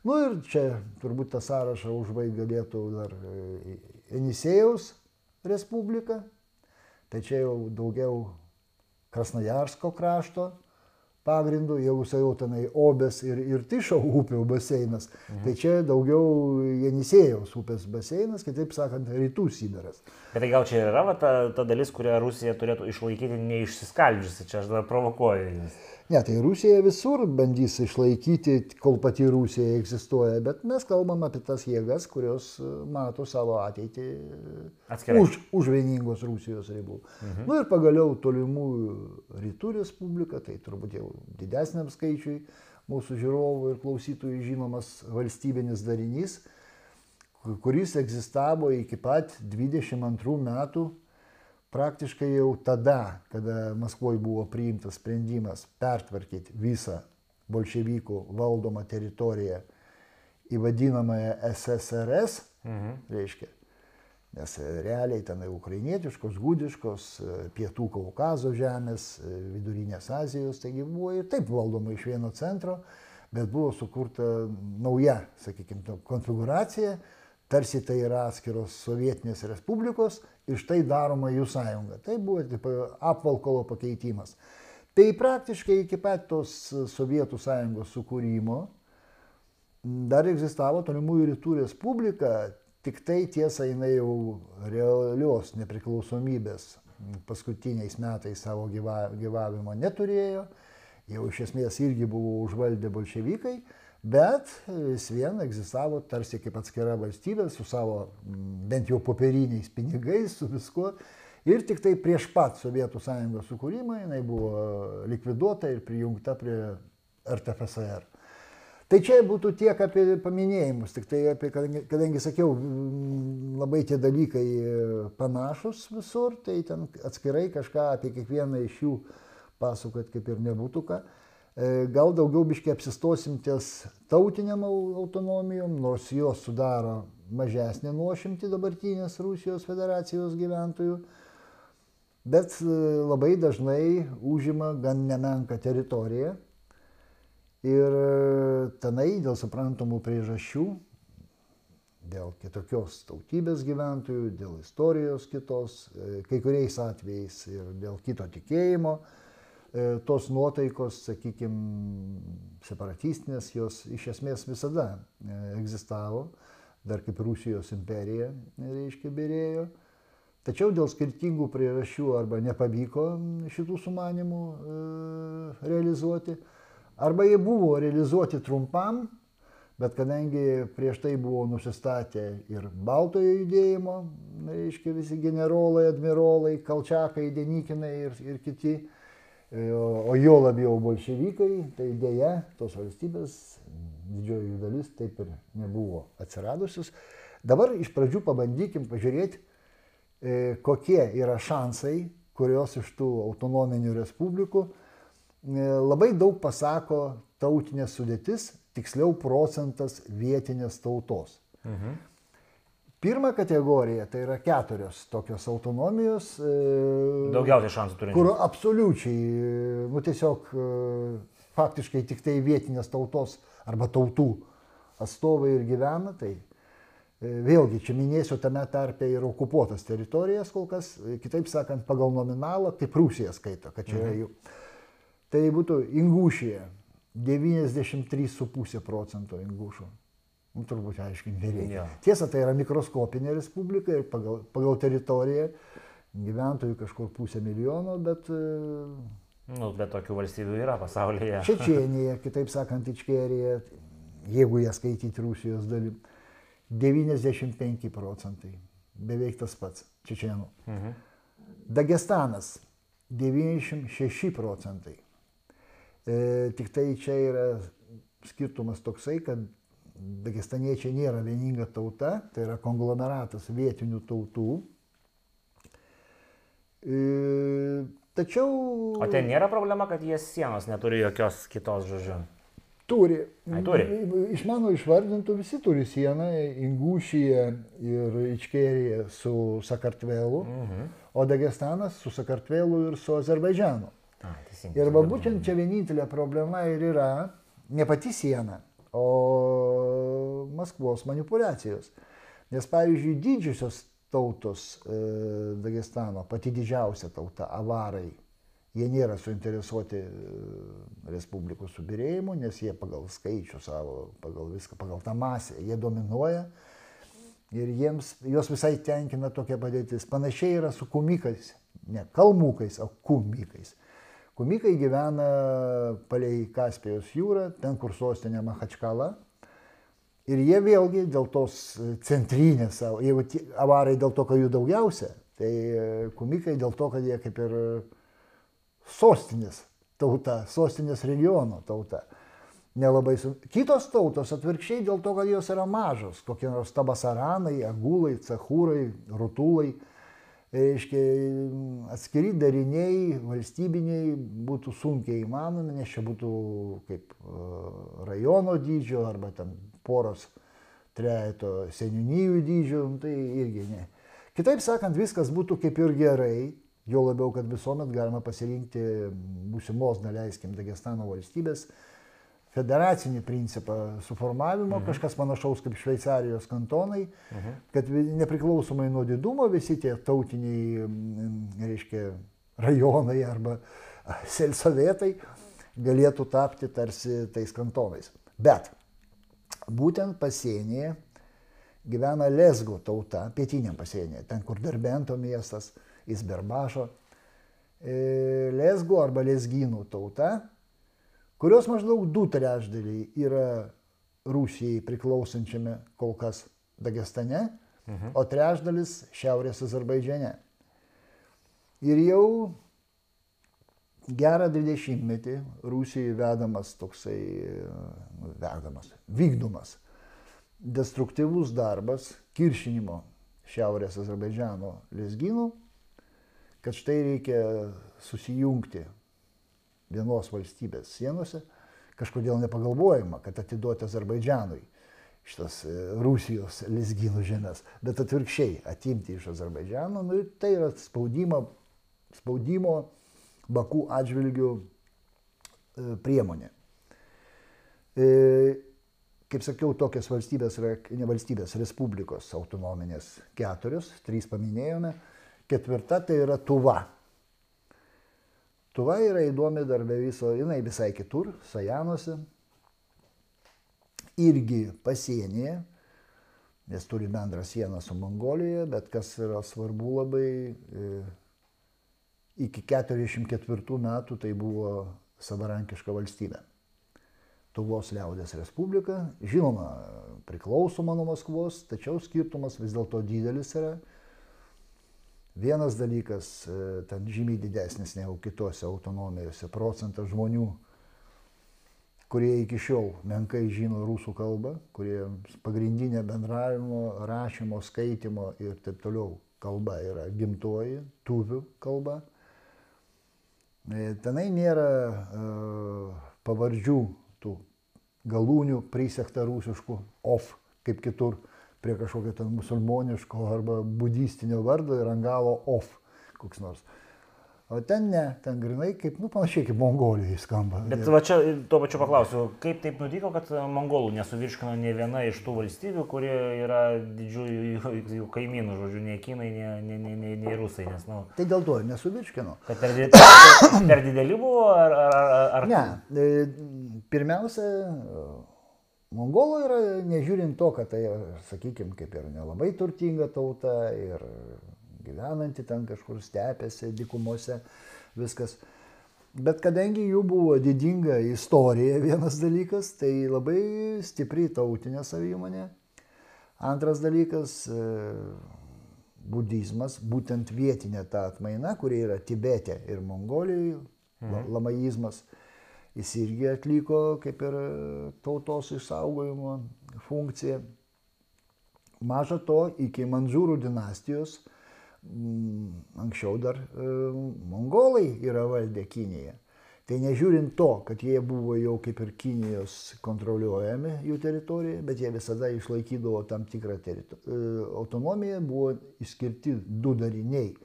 Nu ir čia turbūt tą sąrašą užbaigti galėtų dar e, Enisėjaus Respublika, tai čia jau daugiau Krasnojarsko krašto, pagrindu, jau jau tenai Obės ir, ir Tišo upių baseinas. Mhm. Tai čia daugiau Jenisėjaus upės baseinas, kitaip sakant, rytų Sibiras. Bet tai gal čia yra va, ta, ta dalis, kurią Rusija turėtų išlaikyti neišsiskaldžiusi, čia aš dar provokuoju jūs. Ne, tai Rusija visur bandys išlaikyti, kol pati Rusija egzistuoja, bet mes kalbam apie tas jėgas, kurios e, mato savo ateitį Atskirai. už, už vieningos Rusijos ribų. Mhm. Na nu, ir pagaliau tolimųjų rytų respublika, tai turbūt jau didesniam skaičiui mūsų žiūrovų ir klausytojų žinomas valstybinis darinys, kuris egzistavo iki pat 22 metų praktiškai jau tada, kada Maskvoje buvo priimtas sprendimas pertvarkyti visą bolševikų valdomą teritoriją į vadinamąją SSRS, mhm. reiškia, nes realiai tenai ukrainietiškos, gudiškos, pietų Kaukazo žemės, vidurinės Azijos, taigi buvo ir taip valdoma iš vieno centro, bet buvo sukurta nauja, sakykime, konfiguracija, tarsi tai yra atskiros sovietinės respublikos ir štai daroma jų sąjunga. Tai buvo taip, apvalkalo pakeitimas. Tai praktiškai iki pat tos Sovietų sąjungos sukūrimo dar egzistavo tolimųjų rytų respublika, tik tai tiesa jinai jau realios nepriklausomybės paskutiniais metais savo gyva, gyvavimo neturėjo, jau iš esmės irgi buvo užvaldę bolševikai, bet vis vien egzistavo tarsi kaip atskira valstybė su savo bent jau popieriniais pinigais, su viskuo. Ir tik tai prieš pat Sovietų sąjungos sukūrimą jinai buvo likviduota ir prijungta prie RTFSR. Tai čia būtų tiek apie paminėjimus, tik tai apie, kadangi, sakiau, labai tie dalykai panašus visur, tai ten atskirai kažką apie kiekvieną iš jų pasakot kaip ir nebūtų ką. E, gal daugiau biškiai apsistosim ties tautiniam autonomijom, nors jos sudaro mažesnė nuošimti dabartinės Rusijos federacijos gyventojų, bet e, labai dažnai užima gan nemenką teritoriją. Ir e, tenai dėl suprantamų priežasčių, dėl kitokios tautybės gyventojų, dėl istorijos kitos, kai kuriais atvejais ir dėl kito tikėjimo, tos nuotaikos, sakykime, separatistinės, jos iš esmės visada e, egzistavo, dar kaip Rusijos imperija, reiškia, berėjo. Tačiau dėl skirtingų priežasčių arba nepavyko šitų sumanimų e, realizuoti, arba jie buvo realizuoti trumpam, bet kadangi prieš tai buvo nusistatę ir Baltojo judėjimo, reiškia visi generolai, admirolai, Kalčiakai, Denikinai ir, ir kiti, o jo labiau bolševikai, tai dėja tos valstybės, didžioji dalis taip ir nebuvo atsiradusius. Dabar iš pradžių pabandykim pažiūrėti, e, kokie yra šansai, kurios iš tų autonominių respublikų e, labai daug pasako tautinės sudėtis, tiksliau procentas vietinės tautos. Mhm. Pirma kategorija tai yra keturios tokios autonomijos. E, Daugiausiai šansų turi. Kur absoliučiai, nu tiesiog e, faktiškai tik tai vietinės tautos arba tautų atstovai ir gyvena, tai e, vėlgi čia minėsiu tame tarpe ir okupuotas teritorijas kol kas, e, kitaip sakant, pagal nominalą, tai Prūsija skaito, kad čia yra jų. Tai būtų Ingūšija 93,5 procento ingūšų. Nu, turbūt aiškiai nereikia. Jo. Tiesa, tai yra mikroskopinė respublika ir pagal, pagal teritoriją gyventojų kažkur pusę milijono, bet e, Nu, bet tokių valstybių yra pasaulyje. Čečenija, kitaip sakant, Ičkerija, jeigu jie skaityti Rusijos dalim, 95 procentai, beveik tas pats čečenų. Mhm. Dagestanas 96 procentai. E, tik tai čia yra skirtumas toksai, kad dagestaniečiai nėra vieninga tauta, tai yra konglomeratas vietinių tautų. E, tačiau... O ten nėra problema, kad jie sienos neturi jokios kitos žodžiu. Turi. Ai, turi. Iš mano išvardintų visi turi sieną, Ingūšija ir Ičkerija su Sakartvelu, Mhm. o Dagestanas su Sakartvelu ir su Azerbaidžianu. A, teisingai. Ir va būtent čia vienintelė problema ir yra ne pati siena, o Maskvos manipulacijos. Nes pavyzdžiui, didžiosios tautos e, Dagestano, pati didžiausia tauta, avarai, jie nėra suinteresuoti e, Respublikos subirėjimu, nes jie pagal skaičių savo, pagal viską, pagal tą masę, jie dominuoja. Ir jiems, juos visai tenkina tokia padėtis. Panašiai yra su kumikais, ne kalmukais, o kumikais. Kumikai gyvena palei Kaspijos jūrą, ten kur sostinė Mahačkala. Ir jie vėlgi dėl tos centrinės savo, jeigu avarai dėl to, kad jų daugiausia, tai e, kumikai dėl to, kad jie kaip ir sostinės tauta, sostinės regiono tauta. Nelabai su... Kitos tautos atvirkščiai dėl to, kad jos yra mažos, kokie nors tabasaranai, agulai, cechūrai, rutulai. Reiškia, atskiri dariniai, valstybiniai būtų sunkiai įmanomi, nes čia būtų kaip e, rajono dydžio arba ten poros trejato seniūnijų dydžio, nu, tai irgi ne. Kitaip sakant, viskas būtų kaip ir gerai, jo labiau, kad visuomet galima pasirinkti būsimos, neleiskim, Dagestano valstybės federacinį principą suformavimo, mhm. kažkas panašaus kaip Šveicarijos kantonai, mhm. kad nepriklausomai nuo didumo visi tie tautiniai, reiškia, rajonai arba selsovietai galėtų tapti tarsi tais kantonais. Bet būtent pasienyje gyvena Lesgo tauta, pietiniam pasienyje, ten kur Derbento miestas, Isberbašo. E, Lesgo arba Lesgynų tauta, kurios maždaug du trečdaliai yra Rusijai priklausančiame kol kas Dagestane, mhm. o trečdalis Šiaurės Azerbaidžiane. Ir jau gerą dvidešimtmetį Rusijai vedamas toksai, nu, vedamas, vykdomas destruktyvus darbas kiršinimo Šiaurės Azerbaidžiano lesgynų, kad štai reikia susijungti vienos valstybės sienose, kažkodėl nepagalvojama, kad atiduoti Azerbaidžianui šitas e, Rusijos lesgynų žemės, bet atvirkščiai atimti iš Azerbaidžiano, nu, tai yra spaudimo, spaudimo Bakų atžvilgių e, priemonė. E, Kaip sakiau, tokios valstybės ne valstybės, respublikos autonominės keturios, trys paminėjome, ketvirta tai yra Tuva. Tuva yra įdomi dar be viso, jinai visai kitur, Sajanuose, irgi pasienyje, nes turi bendrą sieną su Mongolija, bet kas yra svarbu labai, e, iki 44 metų tai buvo savarankiška valstybė. Tuvos liaudės Respublika, žinoma, priklausoma nuo Maskvos, tačiau skirtumas vis dėlto didelis yra. Vienas dalykas, e, ten žymiai didesnis negu kitose autonomijose, procentas žmonių, kurie iki šiol menkai žino rusų kalbą, kurie pagrindinė bendravimo, rašymo, skaitimo ir taip toliau kalba yra gimtoji, tuvių kalba. E, Tenai nėra uh, pavardžių tų galūnių prisekta rusiškų of, kaip kitur, prie kažkokio ten musulmoniško arba budistinio vardo ir ant galo of koks nors. O ten ne, ten grinai kaip, nu, panašiai kaip Mongolijai skamba. Bet va čia tuo pačiu paklausiu, kaip taip nutiko, kad mongolų nesuvirškino ne viena iš tų valstybių, kurie yra didžiųjų jų, jų kaimynų, žodžiu, nei kinai, nei, nei, nei, nei, nei rusai. Nes, nu, Tai dėl to ir nesuvirškino. kad per, per, per dideli buvo, ar... ar, ar, ar Ne, e, pirmiausia, mongolų yra, nežiūrint to, kad tai, sakykime, kaip ir nelabai turtinga tauta ir gyvenanti ten kažkur stepėse, dikumose, viskas. Bet kadangi jų buvo didinga istorija vienas dalykas, tai labai stipri tautinė savimonė. Antras dalykas e, budizmas, būtent vietinė ta atmaina, kuri yra Tibete ir Mongolijoje, la- lamaizmas, jis irgi atliko kaip ir tautos išsaugojimo funkciją. Maža to, iki Manžūrų dinastijos, mm, anksčiau dar e, mongolai yra valdę Kiniją. Tai nežiūrint to, kad jie buvo jau kaip ir Kinijos kontroliuojami jų teritorija, bet jie visada išlaikydavo tam tikrą e, autonomiją, buvo išskirti du dariniai.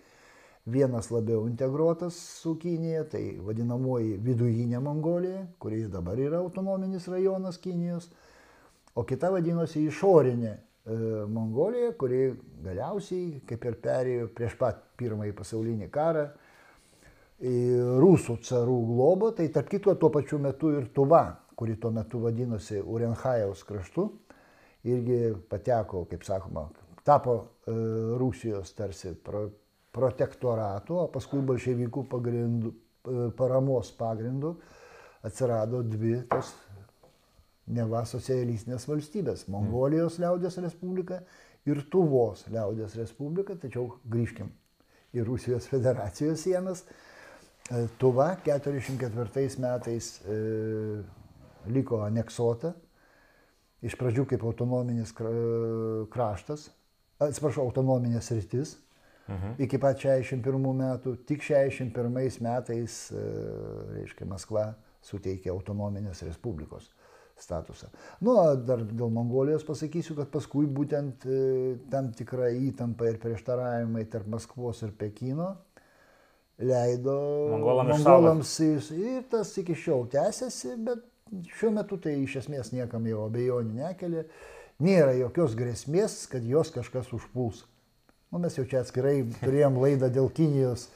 Vienas labiau integruotas su Kinija, tai vadinamoji vidujinė Mongolija, kuri dabar yra autonominis rajonas Kinijos, o kita vadinosi išorinė e, Mongolija, kuri galiausiai kaip ir perėjo prieš pat pirmąjį pasaulinį karą rusų carų globą, tai tarp kitko tuo pačiu metu ir Tuva, kuri tuo metu vadinosi Urenhajaus kraštu, irgi pateko, kaip sakoma, tapo e, Rusijos tarsi pro, protektoratu, o paskui bolševikų pagrindų, e, paramos pagrindų atsirado dvi tos neva socialistinės valstybės - Mongolijos liaudės respublika ir Tuvos liaudės respublika, tačiau grįžkim į Rusijos federacijos sienas. E, Tuva 44 metais e, liko aneksuota, iš pradžių kaip autonominis kra- kraštas, atsiprašau, autonominės rytis, mhm. iki pat 61 metų, tik 61 metais, e, reiškia, Maskva suteikė autonominės respublikos statusą. Nu, dar dėl Mongolijos pasakysiu, kad paskui būtent e, tam tikra įtampa ir prieštaravimai tarp Maskvos ir Pekino leido Mongolam mongolams ir, ir tas iki šiol tęsiasi, bet šiuo metu tai iš esmės niekam jau abejonių nekelia. Nėra jokios grėsmės, kad jos kažkas užpuls. Nu, mes jau čia atskirai turėjom laidą dėl Kinijos,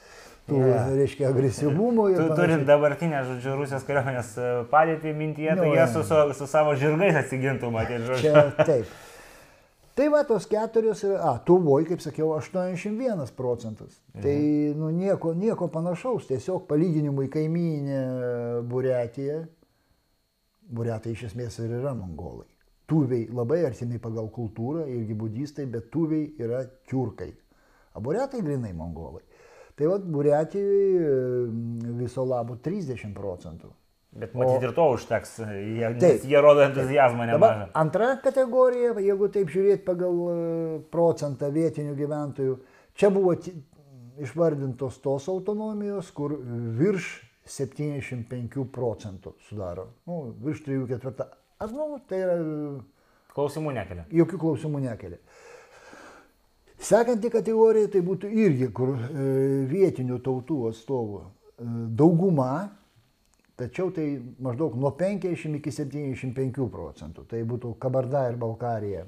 tų, yeah. reiškia, agresyvumo Tu, turint dabartinę, žodžiu, Rusijos kariuomenės e, padėtį mintyje, tai Jo, jie su, su, su savo žirgais atsigintų, matyti, žodžiu. Čia taip. Tai va, tos keturios a, tuvoj, kaip sakiau, 81 procentas. Tai nu, nieko, nieko panašaus, tiesiog palyginimui kaimynė Buriatija. Buriatai iš esmės ir yra mongolai. Tuviai labai artimi pagal kultūrą, irgi budistai, bet tuviai yra tiurkai. O buriatai grinai mongolai. Tai va, Buriatijoje viso labo 30 procentų. Bet matyti ir to užteks, jie, Taip. jie rodo entuzijazmą nemažą. antra kategorija, jeigu taip žiūrėti pagal e, procentą vietinių gyventojų, čia buvo išvardintos tos autonomijos, kur virš 75 procentų sudaro. Nu, virš 3 ketvirtą. Aš manau, tai yra Klausimų nekelia. jokių klausimų nekelia. Sekanti kategorija tai būtų irgi, kur e, vietinių tautų atstovų e, dauguma, tačiau tai maždaug nuo 50 iki 75 procentų. Tai būtų Kabarda ir Balkarija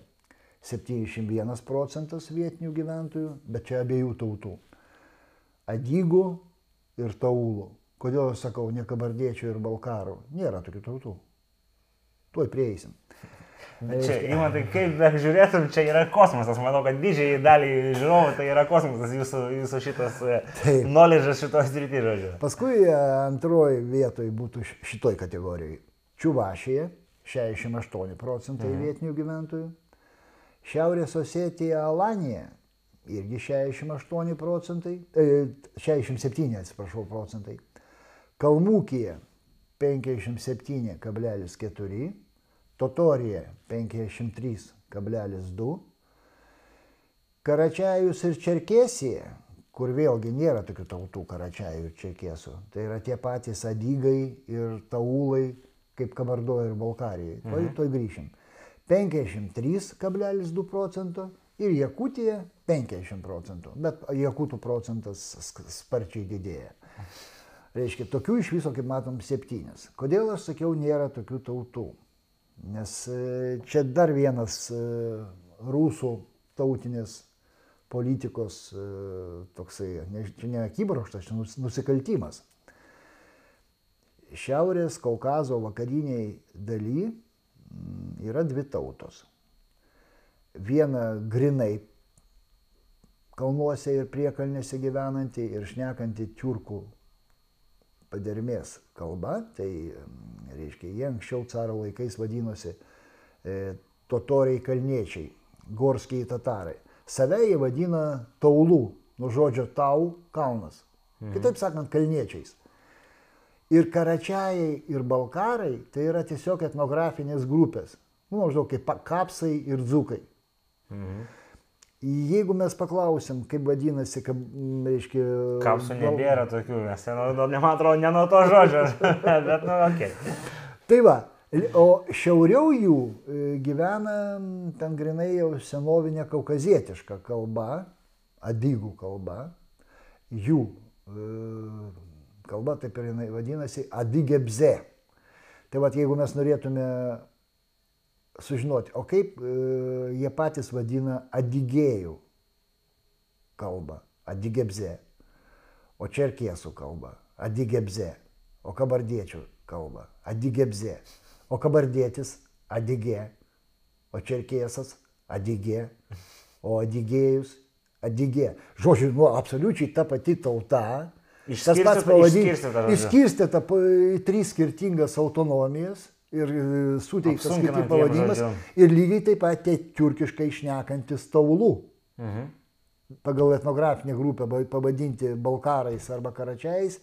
71 procentas vietinių gyventojų, bet čia abiejų tautų. Adygų ir Taulų. Kodėl aš sakau ne kabardiečių ir balkarų? Nėra tokių tautų. Tuoj prieisim. Čia, įmantai, kaip žiūrėtum, čia yra kosmosas. Manau, kad didžiai daliai žiūrovų tai yra kosmosas, jūsų, jūsų šitas Taip. knowledge šitos rytį, žodžiu. Paskui e, antroji vietoje būtų šitoj kategorijoje. Čiuvašija 68 procentai vietinių gyventojų. Šiaurės Osetija Alanija irgi 68 procentai, e, 67 atsiprašau procentai. Kalmūkija 57,4, Totorija 53,2, Karačiajus ir Čerkesija, kur vėlgi nėra tokių tautų Karačiajų ir Čerkesų, tai yra tie patys Adygai ir Taulai, kaip Kabardoje ir Balkarijai. Toj, toj grįšim. 53,2 procento ir Jakutija 50 procentų, bet Jakutų procentas sparčiai didėja. Reiškia, tokių iš viso, kaip matom, septynis. Kodėl aš sakiau, nėra tokių tautų? Nes e, čia dar vienas e, rusų tautinės politikos e, toksai, ne, čia ne akibrokštas, čia nusikaltimas. Šiaurės Kaukazo vakariniai daly yra dvi tautos. Viena grinai kalnuose ir priekalnėse gyvenanti ir šnekanti tiurkų padermės kalba, tai reiškia, jie anksčiau caro laikais vadinosi e, totoriai kalniečiai, gorskiai tatarai. Save jie vadina taulų, nuo žodžio tau kalnas. Mhm. Kitaip sakant, kalniečiais. Ir karačiai, ir balkarai tai yra tiesiog etnografinės grupės. Nu, maždaug kaip kapsai ir dzukai. Mhm. Jeigu mes paklausim, kaip vadinasi, kaip, reiškia... Kapsų nebėra tokių, nes, nu, man atrodo, ne nuo to žodžio, bet, nu, okei. Okay. Tai va, o šiauriau jų e, gyvena ten grinai jau senovinė kaukazietiška kalba, adygų kalba, jų e, kalba, taip ir jinai vadinasi, adigebze. Tai va, jeigu mes norėtume sužinoti, o kaip e, jie patys vadina adigėjų kalbą, adigebze, o čerkiesų kalbą, adigebze, o kabardiečių kalbą, adigebze, o kabardietis adigė, o čerkiesas adigė, o adigėjus adigė. Žodžiu, nu, absoliučiai ta pati tauta, tas pats pavadinimas, išskirstyta į tris skirtingas autonomijas ir e, suteiktas kaip pavadinimas. Ir lygiai taip pat tie turkiškai išnekantis taulų. Mhm. Pagal etnografinę grupę pavadinti balkarais arba karačiais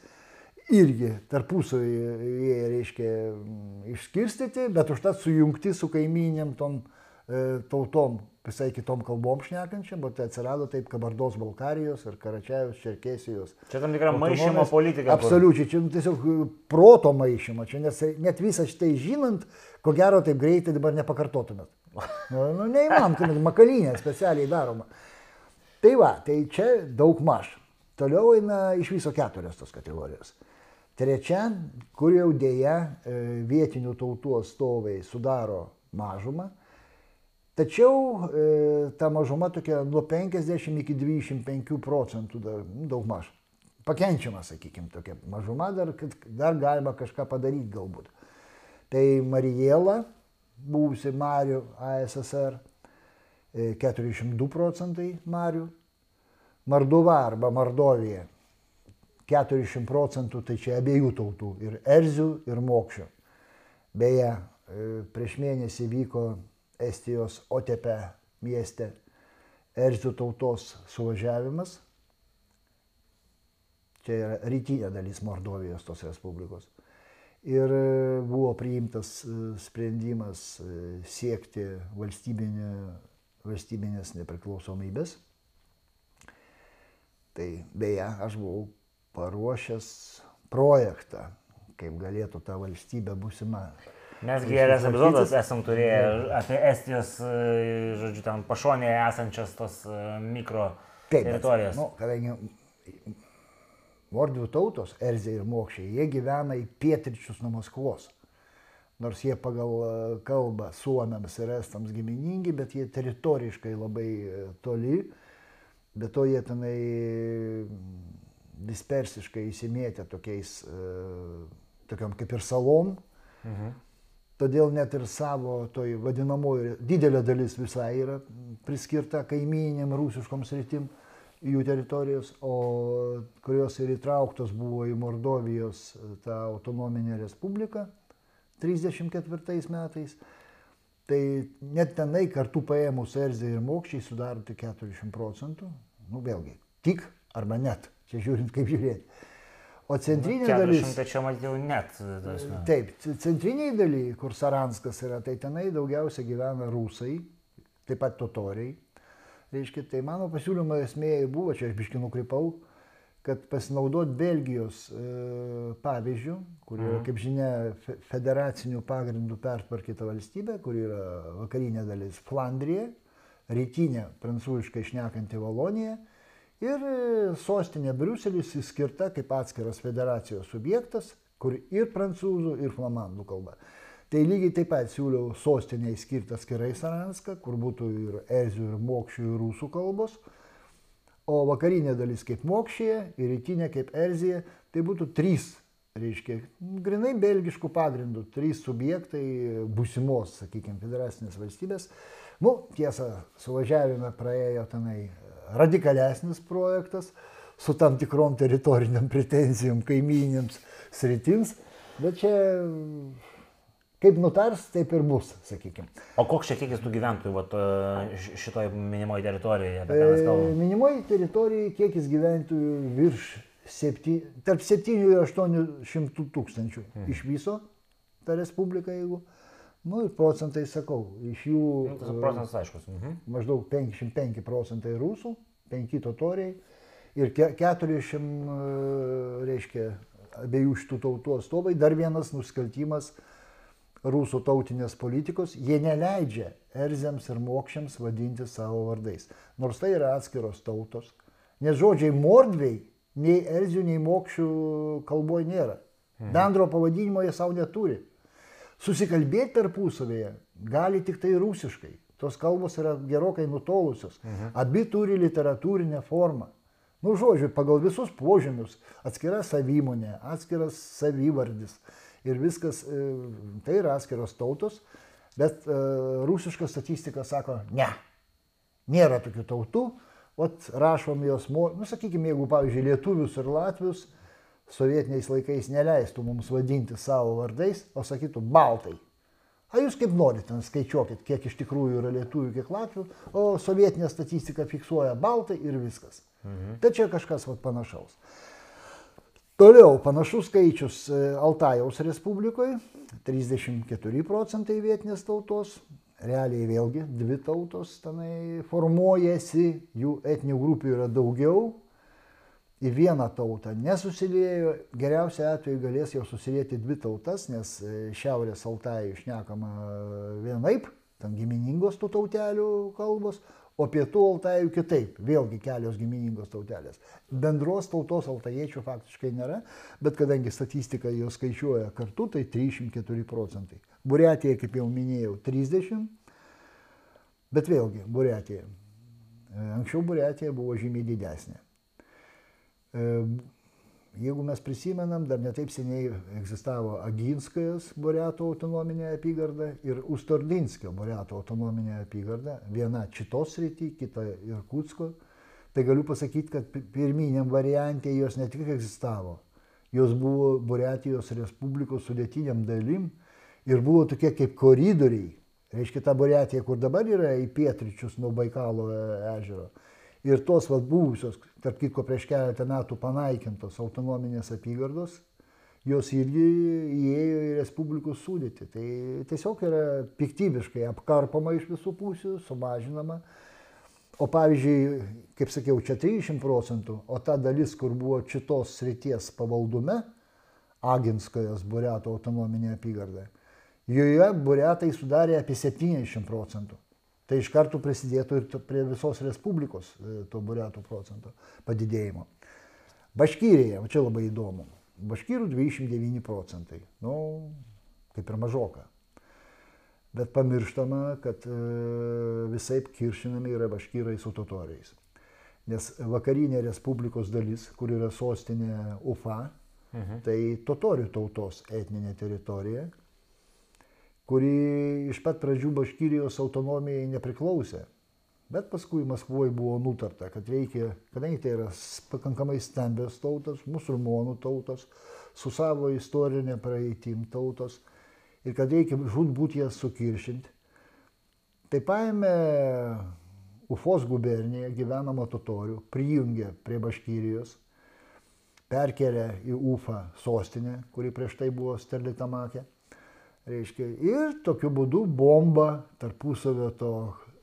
irgi tarpusavį jie reiškia išskirstyti, bet užtat sujungti su kaiminėm tom e, tautom visai kitom kalbom šnekančiam, bet atsirado taip Kabardos Balkarijos ir Karačiajos, Čerkesijos. Čia tam tikra maišymo politika. Absoliučiai, čia nu, tiesiog proto maišymo, čia nes net visą šitai žinant, ko gero taip greitai dabar nepakartotumėt. Nu, nu neįmanom, makalinė specialiai daroma. Tai va, tai čia daug maž. Toliau eina iš viso keturios tos kategorijos. Trečia, kur jau dėja e, vietinių tautų atstovai sudaro mažumą, Tačiau e, ta mažuma tokia nuo 50 iki 25 procentų dar, nu, daug maž. Pakenčiama, sakykime, tokia mažuma, dar, kad dar galima kažką padaryti galbūt. Tai Marijėla, buvusi Marių ASSR, e, 42 procentai Marių. Marduva arba Mardovija 40 procentų, tai čia abiejų tautų, ir Erzių, ir Mokščio. Beje, e, prieš mėnesį vyko Estijos Otepe mieste Erzių tautos suvažiavimas. Čia yra rytinė dalis Mordovijos tos Respublikos. Ir e, buvo priimtas e, sprendimas e, siekti valstybinė, valstybinės nepriklausomybės. Tai beje, aš buvau paruošęs projektą, kaip galėtų ta valstybė būsima Mes gerės epizodas esam turėję apie Estijos, e, žodžiu, ten pašonėje esančias tos e, mikro Taip, teritorijas. Bet, nu, kadangi Mordvių tautos, Erzė ir Mokščiai, jie gyvena į pietričius nuo Maskvos. Nors jie pagal e, kalbą suomiams ir estams giminingi, bet jie teritoriškai labai toli, bet to jie tenai dispersiškai įsimėtę tokiais, tokiam kaip ir salom. Mhm. Todėl net ir savo toj vadinamoji didelė dalis visai yra priskirta kaiminėm rusiškom sritim jų teritorijos, o kurios ir įtrauktos buvo į Mordovijos tą autonominę respubliką 34 metais. Tai net tenai kartu paėmus Erzė ir Mokščiai sudaro tik 40 procentų. Nu vėlgi, tik arba net, čia žiūrint kaip žiūrėti. O centrinė nu, dalis. Čia matau net. Tasme. Taip, centriniai daly, kur Saranskas yra, tai tenai daugiausia gyvena rusai, taip pat totoriai. Reiškia, tai mano pasiūlymo esmė buvo, čia aš biški nukrypau, kad pasinaudot Belgijos e, pavyzdžių, kur yra, mhm. kaip žinia, federacinių pagrindų pertvarkyta valstybė, kur yra vakarinė dalis Flandrija, rytinė prancūziškai išnekanti Valonija Ir sostinė Briuselis įskirta kaip atskiras federacijos subjektas, kur ir prancūzų, ir flamandų kalba. Tai lygiai taip pat siūliau sostinėje skirti atskirai Saranską, kur būtų ir erzių, ir mokščių, ir rusų kalbos. O vakarinė dalis kaip mokščia ir rytinė kaip erzija, tai būtų trys, reiškia, grinai belgiškų pagrindų, trys subjektai būsimos, sakykime, federacinės valstybės. Nu, tiesa, suvažiavime praėjo tenai radikalesnis projektas su tam tikrom teritoriniam pretenzijom kaimynėms sritims, bet čia kaip nutars, taip ir bus, sakykime. O koks čia kiekis tų gyventojų vat, šitoje minimoje teritorijoje? E, minimoje teritorijoje kiekis gyventojų virš 7, tarp 7 ir 800 tūkstančių mhm. iš viso ta respublika, jeigu. Nu ir procentai sakau, iš jų... Nu, tas procentas aiškus. Mhm. Maždaug 55 procentai rusų, 5 totoriai ir 400, reiškia, abiejų šitų tautų atstovai. Dar vienas nusikaltimas rusų tautinės politikos, jie neleidžia erzėms ir mokščiams vadinti savo vardais. Nors tai yra atskiros tautos. Nes žodžiai mordviai nei erzių, nei mokščių kalboje nėra. Mhm. Bendro pavadinimo jie savo neturi. Susikalbėti tarpusavėje gali tik tai rusiškai. Tos kalbos yra gerokai nutolusios. Mhm. Abi turi literatūrinę formą. Nu, žodžiu, pagal visus požymius, atskira savimonė, atskiras savivardis ir viskas, e, tai yra atskiros tautos, bet uh, rusiška statistika sako, ne, nėra tokių tautų, o rašom jos, nu, sakykime, jeigu, pavyzdžiui, lietuvius ir latvius sovietiniais laikais neleistų mums vadinti savo vardais, o sakytų baltai. A jūs kaip norite, skaičiuokit, kiek iš tikrųjų yra lietuvių, kiek latvių, o sovietinė statistika fiksuoja baltai ir viskas. Mhm. Tai čia kažkas vat, panašaus. Toliau panašus skaičius e, Altajaus Respublikoje - 34 procentai vietinės tautos, realiai vėlgi dvi tautos tenai formuojasi, jų etinių grupių yra daugiau, į vieną tautą nesusiliejo, geriausia atveju galės jau susilieti dvi tautas, nes e, Šiaurės Altajų išnekama vienaip, tam giminingos tų tautelių kalbos, o pietų Altajų kitaip, vėlgi kelios giminingos tautelės. Bendros tautos altajiečių faktiškai nėra, bet kadangi statistika jau skaičiuoja kartu, tai 304 procentai. Buriatija, kaip jau minėjau, 30, bet vėlgi Buriatija. E, anksčiau Buriatija buvo žymiai didesnė. E, Jeigu mes prisimenam, dar netaip seniai egzistavo Aginskajos Boreato autonominė apygarda ir Ustordinskio Boreato autonominė apygarda, viena Čitos rytį, kita Irkutsko. Tai galiu pasakyti, kad pirminiam variantė jos ne tik egzistavo, jos buvo Boreatijos Respublikos sudėtiniam dalim ir buvo tokie kaip koridoriai. Reiškia, ta Boreatija, kur dabar yra į pietričius nuo Baikalo ežero Ir tos vat, buvusios, tarp kitko prieš keletą metų panaikintos autonominės apygardos, jos irgi įėjo į Respublikų sudėtį. Tai tiesiog yra piktybiškai apkarpama iš visų pusių, sumažinama. O pavyzdžiui, kaip sakiau, čia 30 procentų, o ta dalis, kur buvo šitos srities pavaldume, Aginskojas Bureto autonominė apygarda, joje Buretai sudarė apie 70 procentų tai iš karto prisidėtų ir prie visos Respublikos e, to buriatų procento padidėjimo. Baškyrėje, čia labai įdomu, baškyrų 29 procentai, nu, kaip ir mažoka. Bet pamirštama, kad e, visai kiršinami yra baškyrai su totoriais. Nes vakarinė Respublikos dalis, kur yra sostinė Ufa, mhm. tai totorių tautos etninė teritorija, kuri iš pat pradžių Baškyrijos autonomijai nepriklausė. Bet paskui Maskvoje buvo nutarta, kad reikia, kadangi tai yra pakankamai stambios tautos, musulmonų tautos, su savo istorinė praeitim tautos, ir kad reikia žudbūt jas sukiršinti. Tai paėmė Ufos guberniją gyvenamą totorių, prijungė prie Baškyrijos, perkelė į Ufą sostinę, kuri prieš tai buvo Sterlitamakė Reiškia, ir tokiu būdu bomba tarpusavio to,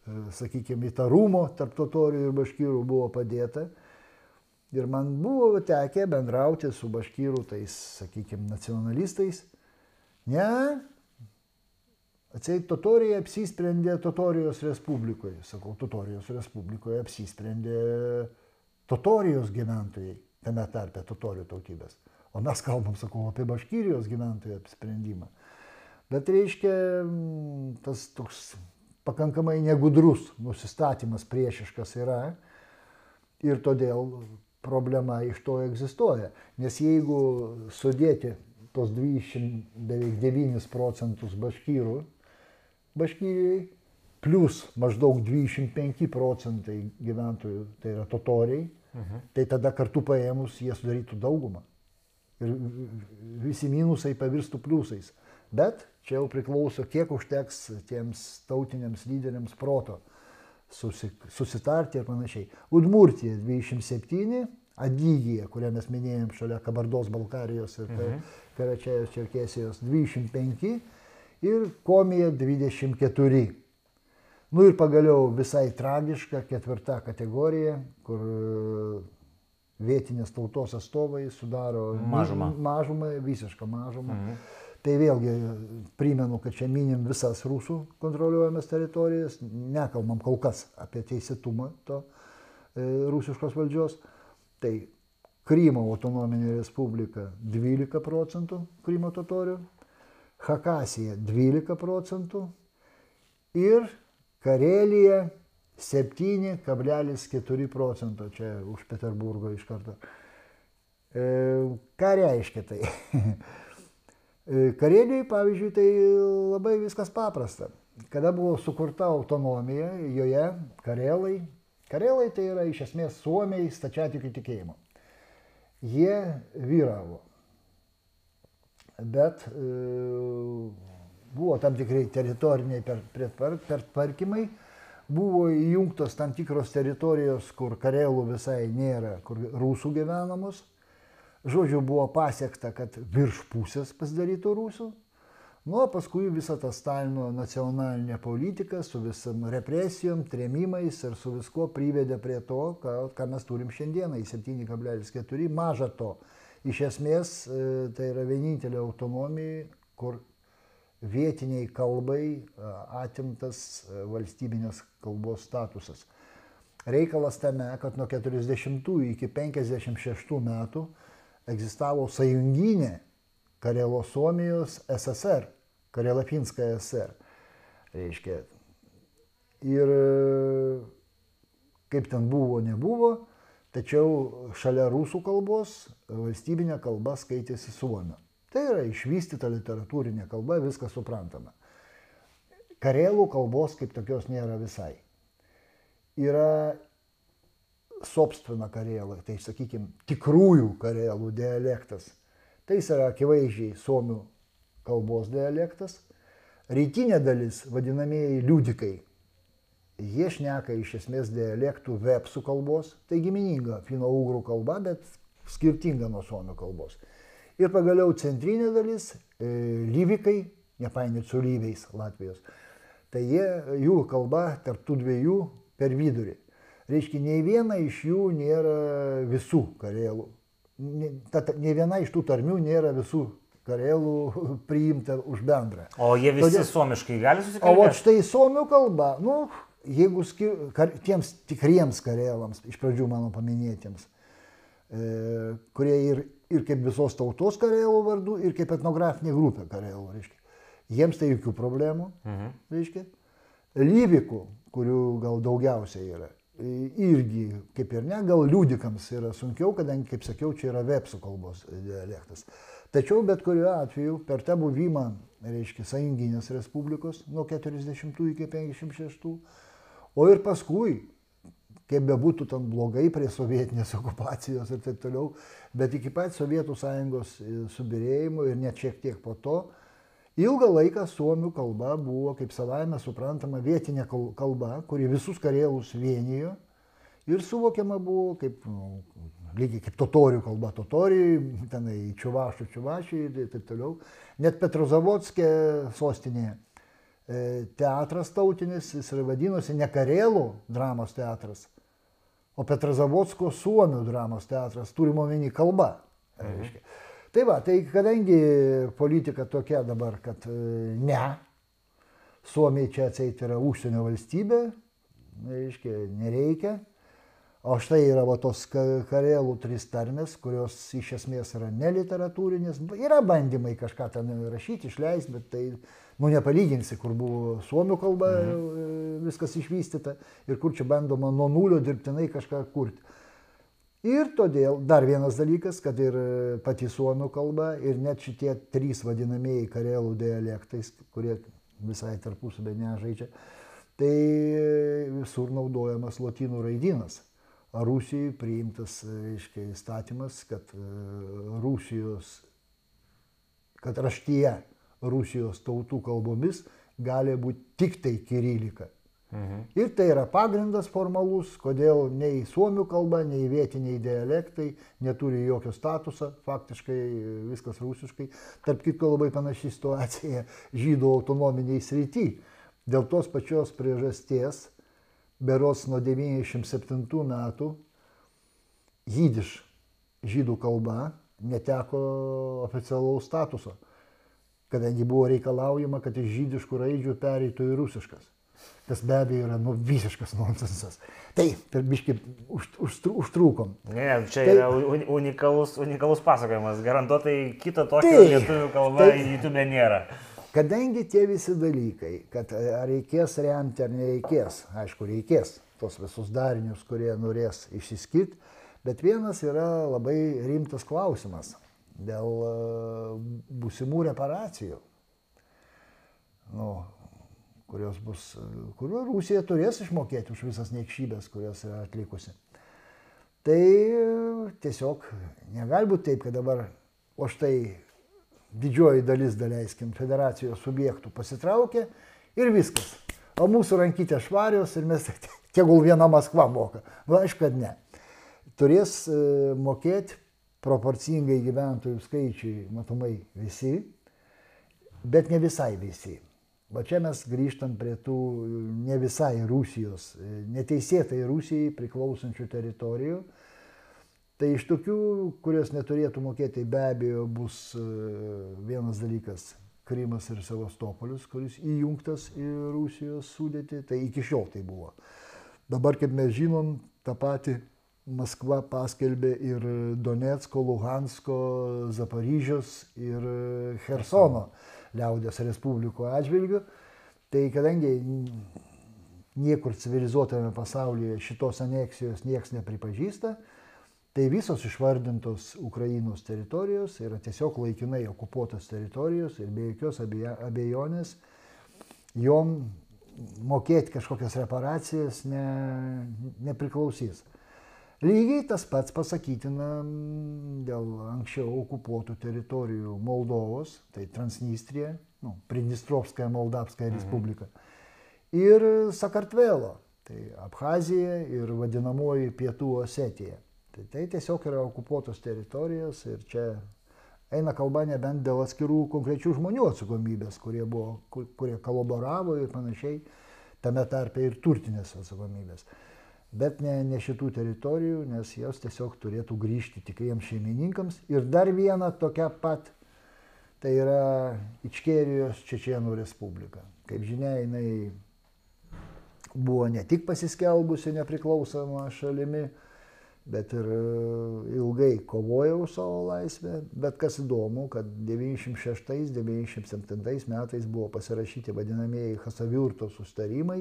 e, sakykime, įtarumo tarp totorių ir baškyrų buvo padėta. Ir man buvo tekę bendrauti su baškyrų tais, sakykime, nacionalistais. Ne, atseit totorija apsisprendė Totorijos Respublikoje. Sakau, Totorijos Respublikoje apsisprendė totorijos gyventojai, tame tarpe totorijų tautybės. O mes kalbam, sakau, apie baškyrijos gyventojų apsprendimą. Bet reiškia, tas toks pakankamai negudrus nusistatymas priešiškas yra ir todėl problema iš to egzistuoja. Nes jeigu sudėti tos 20, beveik 9 procentus baškyrų, baškyriai, plus maždaug 25 procentai gyventojų, tai yra totoriai, mhm. tai tada kartu paėmus jie sudarytų daugumą. Ir visi minusai pavirstų pliusais. Bet čia jau priklauso, kiek užteks tiems tautiniams lyderiams proto susitarti ir panašiai. Udmurtija 27, Adygija, kurią mes minėjom šalia Kabardos Balkarijos ir mhm. Karačiajos Čerkėsijos 25 ir Komija 24. Nu ir pagaliau visai tragiška ketvirta kategorija, kur vietinės tautos atstovai sudaro mažumą, mažumą visišką mažumą. Mhm. Tai vėlgi primenu, kad čia minim visas rusų kontroliuojamas teritorijas, nekalbam kol kas apie teisėtumą to e, rusiškos valdžios. Tai Krymo autonominė respublika 12 procentų Krymo totorių, Hakasija 12 procentų ir Karelija 7,4 procento, čia už Peterburgo iš karto. E, ką reiškia tai? E, Karelijai, pavyzdžiui, tai labai viskas paprasta. Kada buvo sukurta autonomija, joje karelai, karelai tai yra iš esmės suomiai stačiatikių tikėjimo. Jie vyravo. Bet e, buvo tam tikrai teritoriniai pertvarkymai, per, per buvo įjungtos tam tikros teritorijos, kur karelų visai nėra, kur rusų gyvenamos Žodžiu, buvo pasiekta, kad virš pusės pasidarytų rusų. Nu, o paskui visa ta Stalino nacionalinė politika su visam represijom, trėmimais ir su visko privedė prie to, ką, ką mes turim šiandieną į 7,4. Maža to. Iš esmės e, tai yra vienintelė autonomija, kur vietiniai kalbai e, atimtas e, valstybinės kalbos statusas. Reikalas tame, kad nuo 40 iki 56 metų egzistavo sąjunginė Karelo Suomijos SSR, Karelapinska SSR. Reiškia. Ir kaip ten buvo, nebuvo, tačiau šalia rusų kalbos valstybinė kalba skaitėsi suomio. Tai yra išvystyta literatūrinė kalba, viskas suprantama. Karelų kalbos kaip tokios nėra visai. Yra sobstvina karelą, tai sakykime, tikrųjų karelų dialektas. Tai jis yra akivaizdžiai suomių kalbos dialektas. Rytinė dalis, vadinamieji liudikai, jie šneka iš esmės dialektų vepsų kalbos, tai gimininga fino-ugrų kalba, bet skirtinga nuo suomių kalbos. Ir pagaliau centrinė dalis, e, lyvikai, nepainiot su lyviais Latvijos, tai jie, jų kalba tarp tų dviejų per vidurį. Reiškia, nei viena iš jų nėra visų karelų. Ne, viena iš tų tarmių nėra visų karelų priimta už bendrą. O jie visi Todėl, suomiškai gali susikalbėti? O štai suomių kalba, nu, jeigu skir, kar, tiems tikriems karelams, iš pradžių mano paminėtiems, e, kurie ir, ir kaip visos tautos karelų vardu, ir kaip etnografinė grupė karelų, reiškia. Jiems tai jokių problemų, mhm. reiškia. Lyvikų, kurių gal daugiausiai yra, irgi, kaip ir ne, gal liūdikams yra sunkiau, kadangi, kaip sakiau, čia yra vepsų kalbos dialektas. Tačiau bet kuriuo atveju per tą buvimą, reiškia, Sąjunginės Respublikos nuo 40 iki 56, o ir paskui, kaip bebūtų ten blogai prie sovietinės okupacijos ir taip toliau, bet iki pat Sovietų Sąjungos subirėjimo ir net šiek tiek po to, Ilgą laiką suomių kalba buvo, kaip savaime suprantama, vietinė kalba, kuri visus karėlus vienijo ir suvokiama buvo kaip, nu, lygiai kaip totorių kalba, totoriai, tenai čiuvašų, čiuvašiai ir taip toliau. Net Petrozavodskė sostinėje teatras tautinis, jis ir vadinosi ne karėlų dramos teatras, o Petrozavodsko suomių dramos teatras, turimo omeny kalba. Mhm. Reiškia. Tai va, tai kadangi politika tokia dabar, kad e, ne, Suomija čia atseit yra užsienio valstybė, reiškia, nereikia, O štai yra va, tos karelų trys tarmės, kurios iš esmės yra neliteratūrinės. Yra bandymai kažką ten rašyti, išleisti, bet tai, nu, nepalyginsi, kur buvo suomių kalba mhm. viskas išvystyta ir kur čia bandoma nuo nulio dirbtinai kažką kurti. Ir todėl dar vienas dalykas, kad ir pati suomių kalba ir net šitie trys vadinamieji karelų dialektais, kurie visai tarpusavę nežaidžia, tai visur naudojamas lotynų raidynas. Rusijai priimtas, reiškia, įstatymas, kad e, Rusijos, kad raštyje Rusijos tautų kalbomis gali būti tik tai kirilika. Mhm. Ir tai yra pagrindas formalus, kodėl nei suomių kalba, nei vietiniai dialektai neturi jokio statuso, faktiškai viskas rusiškai. Tarp kitko labai panaši situacija žydų autonominiai srity. Dėl tos pačios priežasties beros nuo 97 metų jidiš žydų kalba neteko oficialaus statuso, kadangi buvo reikalaujama, kad iš žydiškų raidžių pereitų į rusiškas. Tas be abejo yra nu, visiškas nonsensas. Tai, per biškai už, už, užtrūkom. Ne, čia tai, yra unikalus, unikalus pasakojimas. Garantuotai kito tokio tai, lietuvių kalba tai, YouTube nėra. Kadangi tie visi dalykai, kad ar reikės remti ar nereikės, aišku, reikės tos visus darinius, kurie norės išsiskirti, bet vienas yra labai rimtas klausimas dėl e, būsimų reparacijų, nu, kurios bus, kuriuo Rusija turės išmokėti už visas niekšybės, kurias yra atlikusi. Tai tiesiog negali būti taip, kad dabar, o štai didžioji dalis, daleiskim, federacijos subjektų pasitraukė ir viskas. O mūsų rankytė švarios ir mes tegul viena Maskva moka. Na, aišku, kad ne. Turės e, mokėti proporcingai gyventojų skaičiui, matomai, visi, bet ne visai visi. Va čia mes grįžtam prie tų ne visai Rusijos, e, neteisėtai Rusijai priklausančių teritorijų, Tai iš tokių, kurios neturėtų mokėti, be abejo bus e, vienas dalykas - Krymas ir Sevastopolis, kuris įjungtas į Rusijos sudėtį. Tai iki šiol tai buvo. Dabar, kaip mes žinom, tą patį Maskva paskelbė ir Donetsko, Luhansko, Zaparyžios ir Hersono liaudės Respublikų atžvilgių. Tai kadangi niekur civilizuotame pasaulyje šitos aneksijos niekas nepripažįsta, Tai visos išvardintos Ukrainos teritorijos yra tiesiog laikinai okupuotos teritorijos ir be jokios abejonės jom mokėti kažkokias reparacijas ne, nepriklausys. Lygiai tas pats pasakytina dėl anksčiau okupuotų teritorijų Moldovos, tai Transnistrija, nu, Pridnistrovskaya Moldavskaya mhm. Respublika, ir Sakartvelo, tai Abhazija ir vadinamoji Pietų Osetija. Tai tai tiesiog yra okupuotos teritorijos ir čia eina kalba nebent dėl atskirų konkrečių žmonių atsakomybės, kurie, buvo, kur, kurie kolaboravo ir panašiai, tame tarpe ir turtinės atsakomybės. Bet ne, ne šitų teritorijų, nes jos tiesiog turėtų grįžti tikriems šeimininkams. Ir dar viena tokia pat, tai yra Ičkerijos Čečienų Respublika. Kaip žinia, jinai buvo ne tik pasiskelbusi nepriklausoma šalimi, bet ir e, ilgai kovoja už savo laisvę, bet kas įdomu, kad 96-97 metais buvo pasirašyti vadinamieji Hasaviurto sustarimai,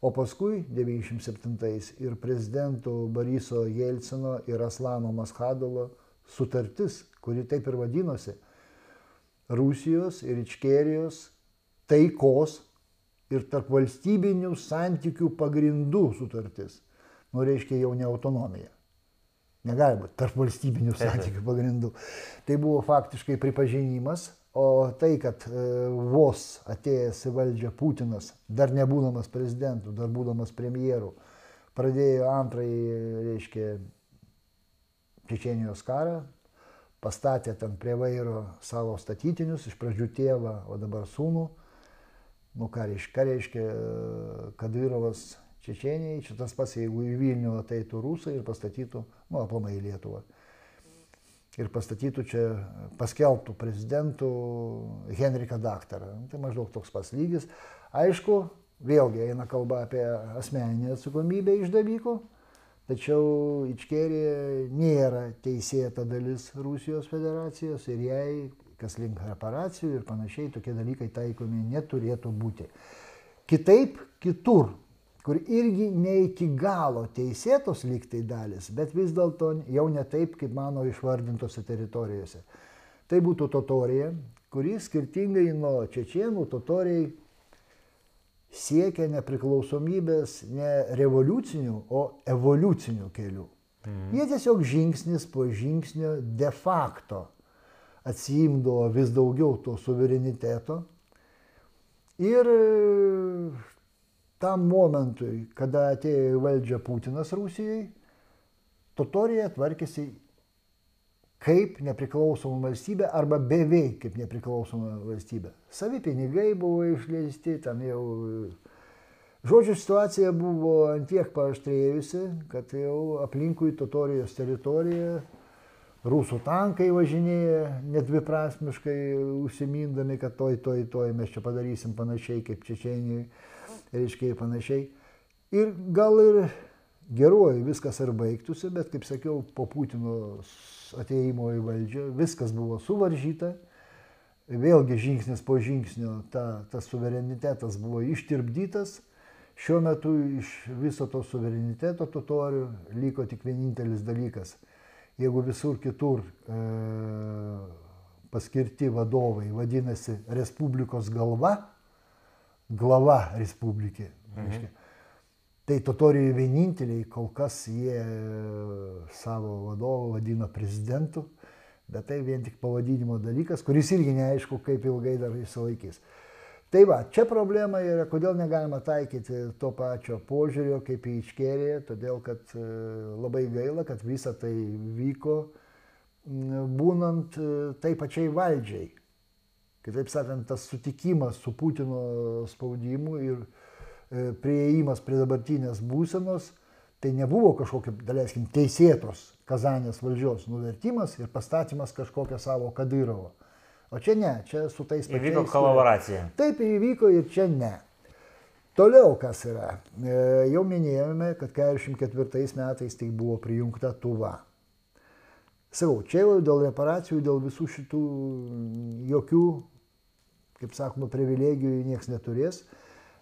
o paskui 97 ir prezidento Boriso Jelcino ir Aslano Mashadovo sutartis, kuri taip ir vadinosi Rusijos ir Ičkerijos taikos ir tarp valstybinių santykių pagrindų sutartis. Nu, reiškia jau ne autonomija. Negali būti tarp valstybinių santykių pagrindų. Tai buvo faktiškai pripažinimas, o tai, kad e, vos atėjęs į valdžią Putinas, dar nebūdamas prezidentu, dar būdamas premjeru, pradėjo antrąjį, reiškia, Čečenijos karą, pastatė ten prie vairo savo statytinius, iš pradžių tėvą, o dabar sūnų. Nu, ką reiškia, ką reiškia Kadirovas Čečenijai, čia tas pats, jeigu į Vilnių ateitų rusai ir pastatytų, nu, aplamai Lietuvą. Ir pastatytų čia, paskelbtų prezidentų Henriką daktarą. Nu, tai maždaug toks pats lygis. Aišku, vėlgi eina kalba apie asmeninę atsakomybę išdavykų, Tačiau Ičkerija nėra teisėta dalis Rusijos federacijos ir jai, kas link reparacijų ir panašiai, tokie dalykai taikomi neturėtų būti. Kitaip, kitur, kur irgi ne iki galo teisėtos lygtai dalis, bet vis dėlto jau ne taip, kaip mano išvardintose teritorijose. Tai būtų totorija, kuri skirtingai nuo čečienų totoriai siekia nepriklausomybės ne revoliucinių, o evoliucinių kelių. Mhm. Jie tiesiog žingsnis po žingsnio de facto atsiimdavo vis daugiau to suvereniteto. Ir tam momentui, kada atėjo į valdžią Putinas Rusijai, Totorija tvarkėsi kaip nepriklausoma valstybė arba beveik kaip nepriklausoma valstybė. Savi pinigai buvo išleisti, tam jau. Žodžiu, situacija buvo antiek paaštrėjusi, kad jau aplinkui Totorijos teritoriją rusų tankai važinėja nedviprasmiškai užsimindami, kad toj, toj, toj mes čia padarysim panašiai kaip Čečenijoje, reiškia panašiai. Ir gal ir geruoju viskas ir baigtųsi, bet kaip sakiau, po Putino ateimo į valdžią viskas buvo suvaržyta, vėlgi žingsnis po žingsnio ta, tas suverenitetas buvo ištirpdytas, šiuo metu iš viso to suvereniteto totorių liko tik vienintelis dalykas. Jeigu visur kitur e, paskirti vadovai vadinasi Respublikos galva, glava Respublikė. Mhm. Tai totoriai vieninteliai, kol kas jie savo vadovą vadina prezidentu, bet tai vien tik pavadinimo dalykas, kuris irgi neaišku, kaip ilgai dar išsilaikys. Tai va, čia problema yra, kodėl negalima taikyti to pačio požiūrio kaip į Iškeriją, todėl kad labai gaila, kad visa tai vyko būnant tai pačiai valdžiai. Kitaip sakant, tas sutikimas su Putino spaudimu ir E, prieimas prie dabartinės būsenos, tai nebuvo kažkokio, daleiskim, teisėtos Kazanės valdžios nuvertimas ir pastatymas kažkokio savo Kadyrovo. O čia ne, čia su tais pačiais. Įvyko kolaboracija. Taip įvyko ir čia ne. Toliau kas yra. E, jau minėjome, kad 44 metais tai buvo prijungta tuva. Sakau, čia jau dėl reparacijų, dėl visų šitų jokių, kaip sakoma, privilegijų niekas neturės.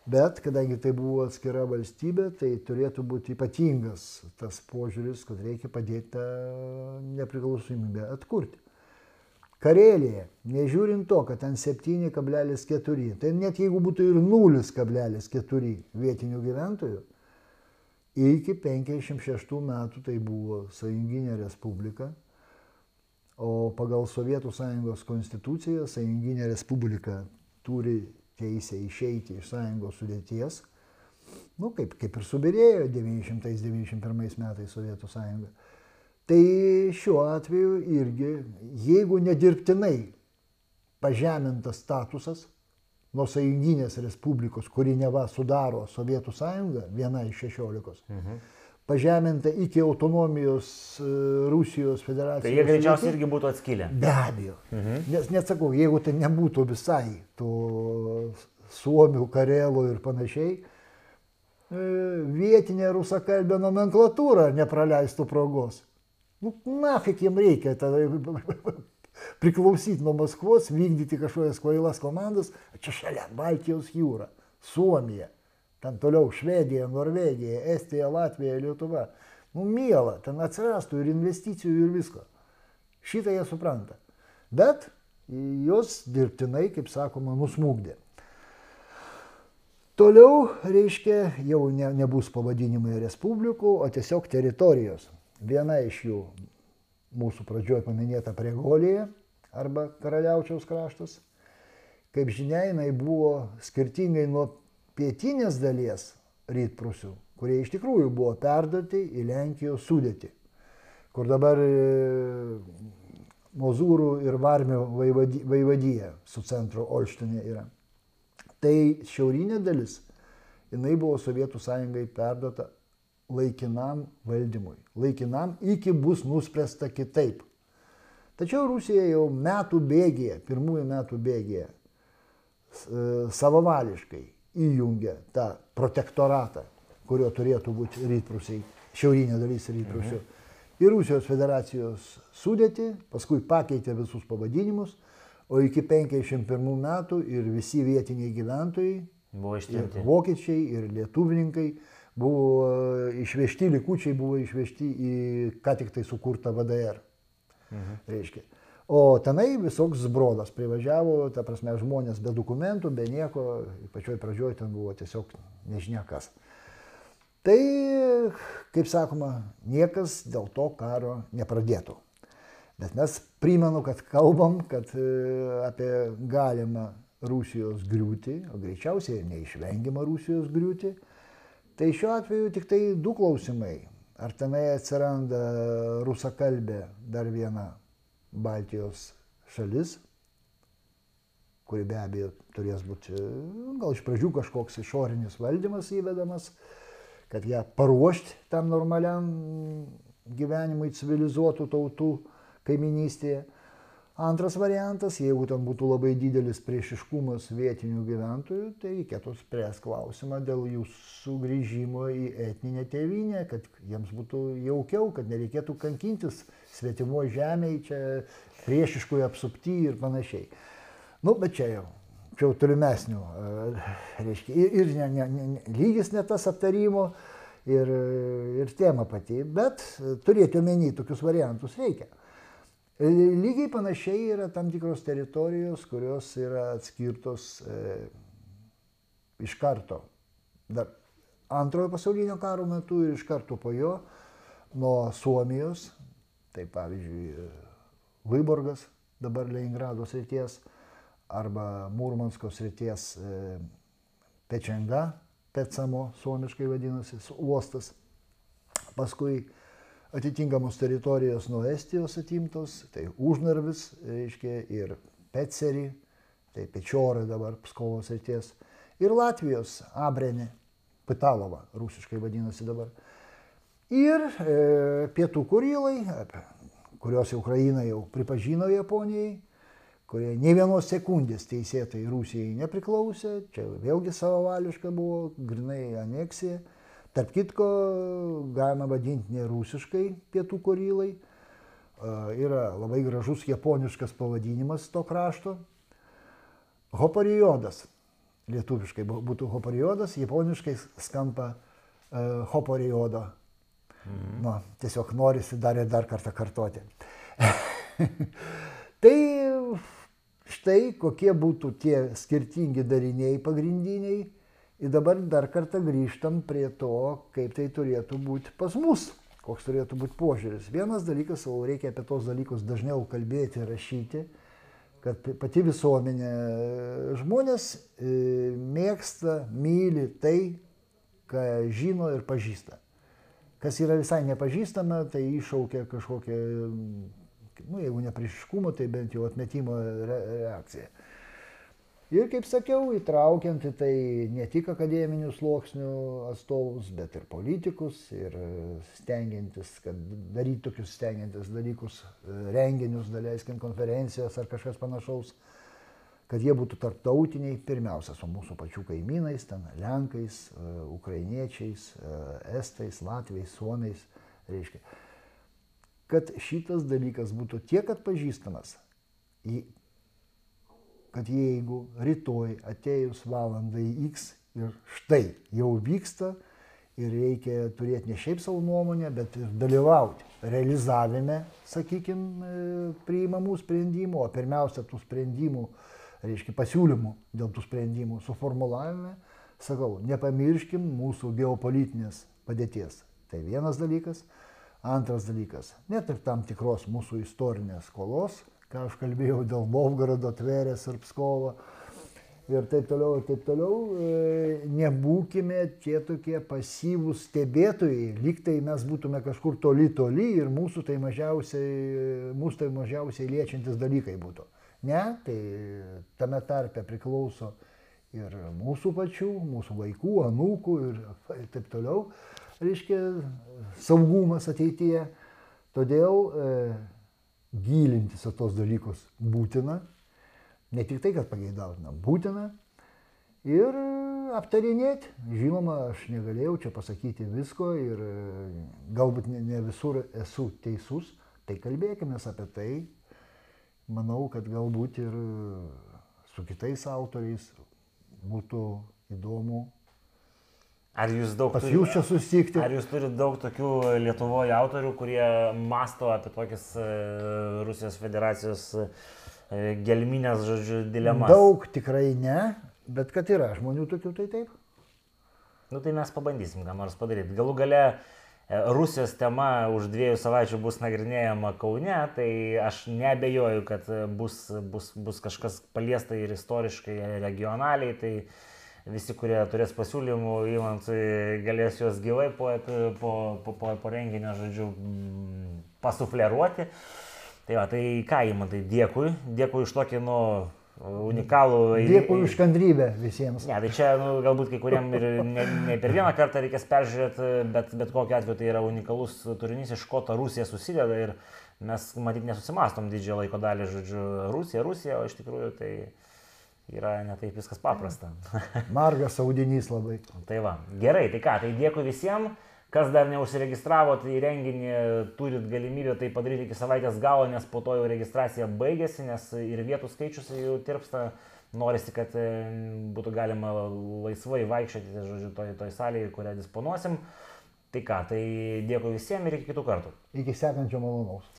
Bet kadangi tai buvo atskira valstybė, tai turėtų būti ypatingas tas požiūris, kad reikia padėti tą nepriklausomybę atkurti. Karelėje, nežiūrint to, kad ten 7,4, tai net jeigu būtų ir 0,4 vietinių gyventojų, iki 56 metų tai buvo Sąjunginė Respublika, o pagal Sovietų Sąjungos konstituciją Sąjunginė Respublika turi teisę išeiti iš sąjungos sudėties, nu, kaip, kaip ir subirėjo 991 metais Sovietų sąjunga. Tai šiuo atveju irgi, jeigu nedirbtinai pažemintas statusas nuo sąjunginės respublikos, kuri neva sudaro Sovietų sąjungą, viena iš šešiolikos, mhm pažeminta iki autonomijos e, Rusijos federacijos. Tai jie greičiausiai irgi būtų atskilę. Be abejo. Mhm. Nes nesakau, jeigu tai nebūtų visai tų suomių, karelų ir panašiai, e, vietinė rusakalbė nomenklatūra nepraleistų progos. Nu, nafik jiem reikia tada priklausyti nuo Maskvos, vykdyti kažkokias kvailas komandas, čia šalia Baltijos jūra, Suomija ten toliau Švedija, Norvegija, Estija, Latvija, Lietuva. Nu, miela, ten atsirastų ir investicijų ir visko. Šitą jie supranta. Bet jos dirbtinai, kaip sakoma, nusmūgdė. Toliau, reiškia, jau ne, nebus pavadinimai respublikų, o tiesiog teritorijos. Viena iš jų mūsų pradžioje paminėta Pregolėje arba Karaliaučiaus kraštas. Kaip žinia, jinai buvo skirtingai nuo pietinės dalies rytprusių, kurie iš tikrųjų buvo perduoti į Lenkijos sudėtį, kur dabar e, Mozūrų ir Varmio vaivadija su centro Olštinė yra. Tai šiaurinė dalis, jinai buvo Sovietų sąjungai perduota laikinam valdymui. Laikinam iki bus nuspręsta kitaip. Tačiau Rusija jau metų bėgėje, pirmųjų metų bėgėje, e, savavališkai įjungia tą protektoratą, kurio turėtų būti rytprusiai šiaurinė dalis rytprūsių, į Rusijos federacijos sudėtį, paskui pakeitė visus pavadinimus, o iki 51 metų ir visi vietiniai gyventojai, Buvo ir ištremti. vokiečiai, ir lietuvininkai buvo išvežti, likučiai buvo išvežti į ką tik tai sukurtą VDR. Mhm. Reiškia. O tenai visoks zbrodas privažiavo, ta prasme, žmonės be dokumentų, be nieko, pačioj pradžioj ten buvo tiesiog nežinia kas. Tai, kaip sakoma, niekas dėl to karo nepradėtų. Bet mes primenu, kad kalbam kad, e, apie galimą Rusijos griūtį, o greičiausiai neišvengiamą Rusijos griūtį. Tai šiuo atveju tik tai du klausimai. Ar tenai atsiranda rusakalbė dar viena Baltijos šalis, kuri be abejo turės būti gal iš pradžių kažkoks išorinis valdymas įvedamas, kad ją paruošti tam normaliam gyvenimui civilizuotų tautų kaiminystėje. Antras variantas, jeigu ten būtų labai didelis priešiškumas vietinių gyventojų, tai reikėtų spręsti klausimą dėl jų sugrįžimo į etninę tėvynę, kad jiems būtų jaukiau, kad nereikėtų kankintis svetimo žemėje, čia priešiškoje apsupti ir panašiai. Nu, bet čia jau, čia jau tolimesnių, e, reiškia, ir, ir ne, ne, ne, lygis ne tas aptarimo, ir, ir tema pati, bet turėti omeny tokius variantus reikia. E, Lygiai panašiai yra tam tikros teritorijos, kurios yra atskirtos e, iš karto. Dar antrojo pasaulinio karo metu ir iš karto po jo nuo Suomijos, tai pavyzdžiui, Vyborgas, dabar Leningrado srities, arba Murmansko srities e, Pečenga, Petsamo, suomiškai vadinasi, uostas. Paskui atitinkamos teritorijos nuo Estijos atimtos, tai Užnarvis, reiškia, ir Petseri, tai Pečiorai dabar Pskovo srities, ir Latvijos Abrenė, Pitalova, rusiškai vadinasi dabar. Ir e, pietų Kurylai, apie- kurios Ukraina jau pripažino Japonijai, kurie ne vienos sekundės teisėtai Rusijai nepriklausė, čia vėlgi savavališka buvo, grinai aneksija. Tarp kitko, galima vadinti ne rusiškai pietų korylai. Yra labai gražus japoniškas pavadinimas to krašto. Hopariodas. Lietuviškai būtų hopariodas, japoniškai skamba uh, hopariodo. Mm. Nu, tiesiog norisi dar ir dar kartą kartoti. tai štai kokie būtų tie skirtingi dariniai pagrindiniai. Ir dabar dar kartą grįžtam prie to, kaip tai turėtų būti pas mus, koks turėtų būti požiūris. Vienas dalykas, o reikia apie tos dalykus dažniau kalbėti rašyti, kad pati visuomenė, žmonės e, mėgsta, myli tai, ką žino ir pažįsta. Kas yra visai nepažįstama, tai iššaukia kažkokią, nu, jeigu ne priešiškumo, tai bent jau atmetimo re reakciją. Ir kaip sakiau, įtraukiant į tai ne tik akademinių sluoksnių atstovus, bet ir politikus, ir stengiantis, kad daryti tokius stengiantis dalykus, renginius, daleiskim, konferencijas ar kažkas panašaus, kad jie būtų tarptautiniai, pirmiausia, su mūsų pačių kaimynais, ten Lenkais, Ukrainiečiais, Estais, Latviais, Suomiais, reiškia, kad šitas dalykas būtų tiek atpažįstamas, kad jeigu rytoj atėjus valandai X ir štai jau vyksta ir reikia turėti ne šiaip savo nuomonę, bet ir dalyvauti realizavime, sakykime, priimamų sprendimų, o pirmiausia tų sprendimų, reiškia pasiūlymų dėl tų sprendimų suformulavime, sakau, nepamirškim mūsų geopolitinės padėties. Tai vienas dalykas. Antras dalykas, net ir tam tikros mūsų istorinės skolos, ką aš kalbėjau dėl Novgorodo, Tverės ir Pskovo ir taip toliau, ir taip toliau, e, nebūkime tie tokie pasyvūs stebėtojai, lyg tai mes būtume kažkur toli toli ir mūsų tai mažiausiai, mūsų tai mažiausiai liečiantis dalykai būtų. Ne, tai tame tarpe priklauso ir mūsų pačių, mūsų vaikų, anūkų ir taip toliau, reiškia, saugumas ateityje. Todėl e, gilintis į tos dalykus būtina, ne tik tai, kad pageidautina, būtina. ir aptarinėti. Žinoma, aš negalėjau čia pasakyti visko ir e, galbūt ne, ne visur esu teisus, tai kalbėkime apie tai. Manau, kad galbūt ir su kitais autoriais būtų įdomu Ar jūs daug pas jūs čia susitikti. Ar jūs turite daug tokių Lietuvoje autorių, kurie masto apie tokias e, Rusijos federacijos e, gelminės, žodžiu, dilemas? Daug tikrai ne, bet kad yra žmonių tokių, tai taip. Nu tai mes pabandysim ką nors padaryti. Galų gale e, Rusijos tema už dviejų savaičių bus nagrinėjama Kaune, tai aš nebejoju, kad e, bus, bus, bus kažkas paliesta ir istoriškai, regionaliai. Tai visi, kurie turės pasiūlymų, įmant, galės juos gyvai po, po, po, po, po renginio, žodžiu, mm, pasufleruoti. Tai, va, tai ką įmantai, dėkui, dėkui už tokį, nu, unikalų... Dėkui už kantrybę visiems. Ne, tai čia nu, galbūt kai kuriem ir ne, ne per vieną kartą reikės peržiūrėti, bet, bet kokiu atveju tai yra unikalus turinys, iš ko ta Rusija susideda ir mes matyt nesusimastom didžiąją laiko dalį, žodžiu, Rusija, Rusija, o iš tikrųjų tai yra netaip viskas paprasta. Margas audinys labai. tai va, gerai, tai ką, tai dėkui visiems. Kas dar neužsiregistravot į renginį, turit galimybę tai padaryti iki savaitės galo, nes po to jau registracija baigėsi, nes ir vietų skaičius jau tirpsta. Norisi, kad e, būtų galima laisvai vaikščioti, žodžiu, toj, toj salėje, kurią disponuosim. Tai ką, tai dėkui visiems ir iki kitų kartų. Iki sekančio malonaus.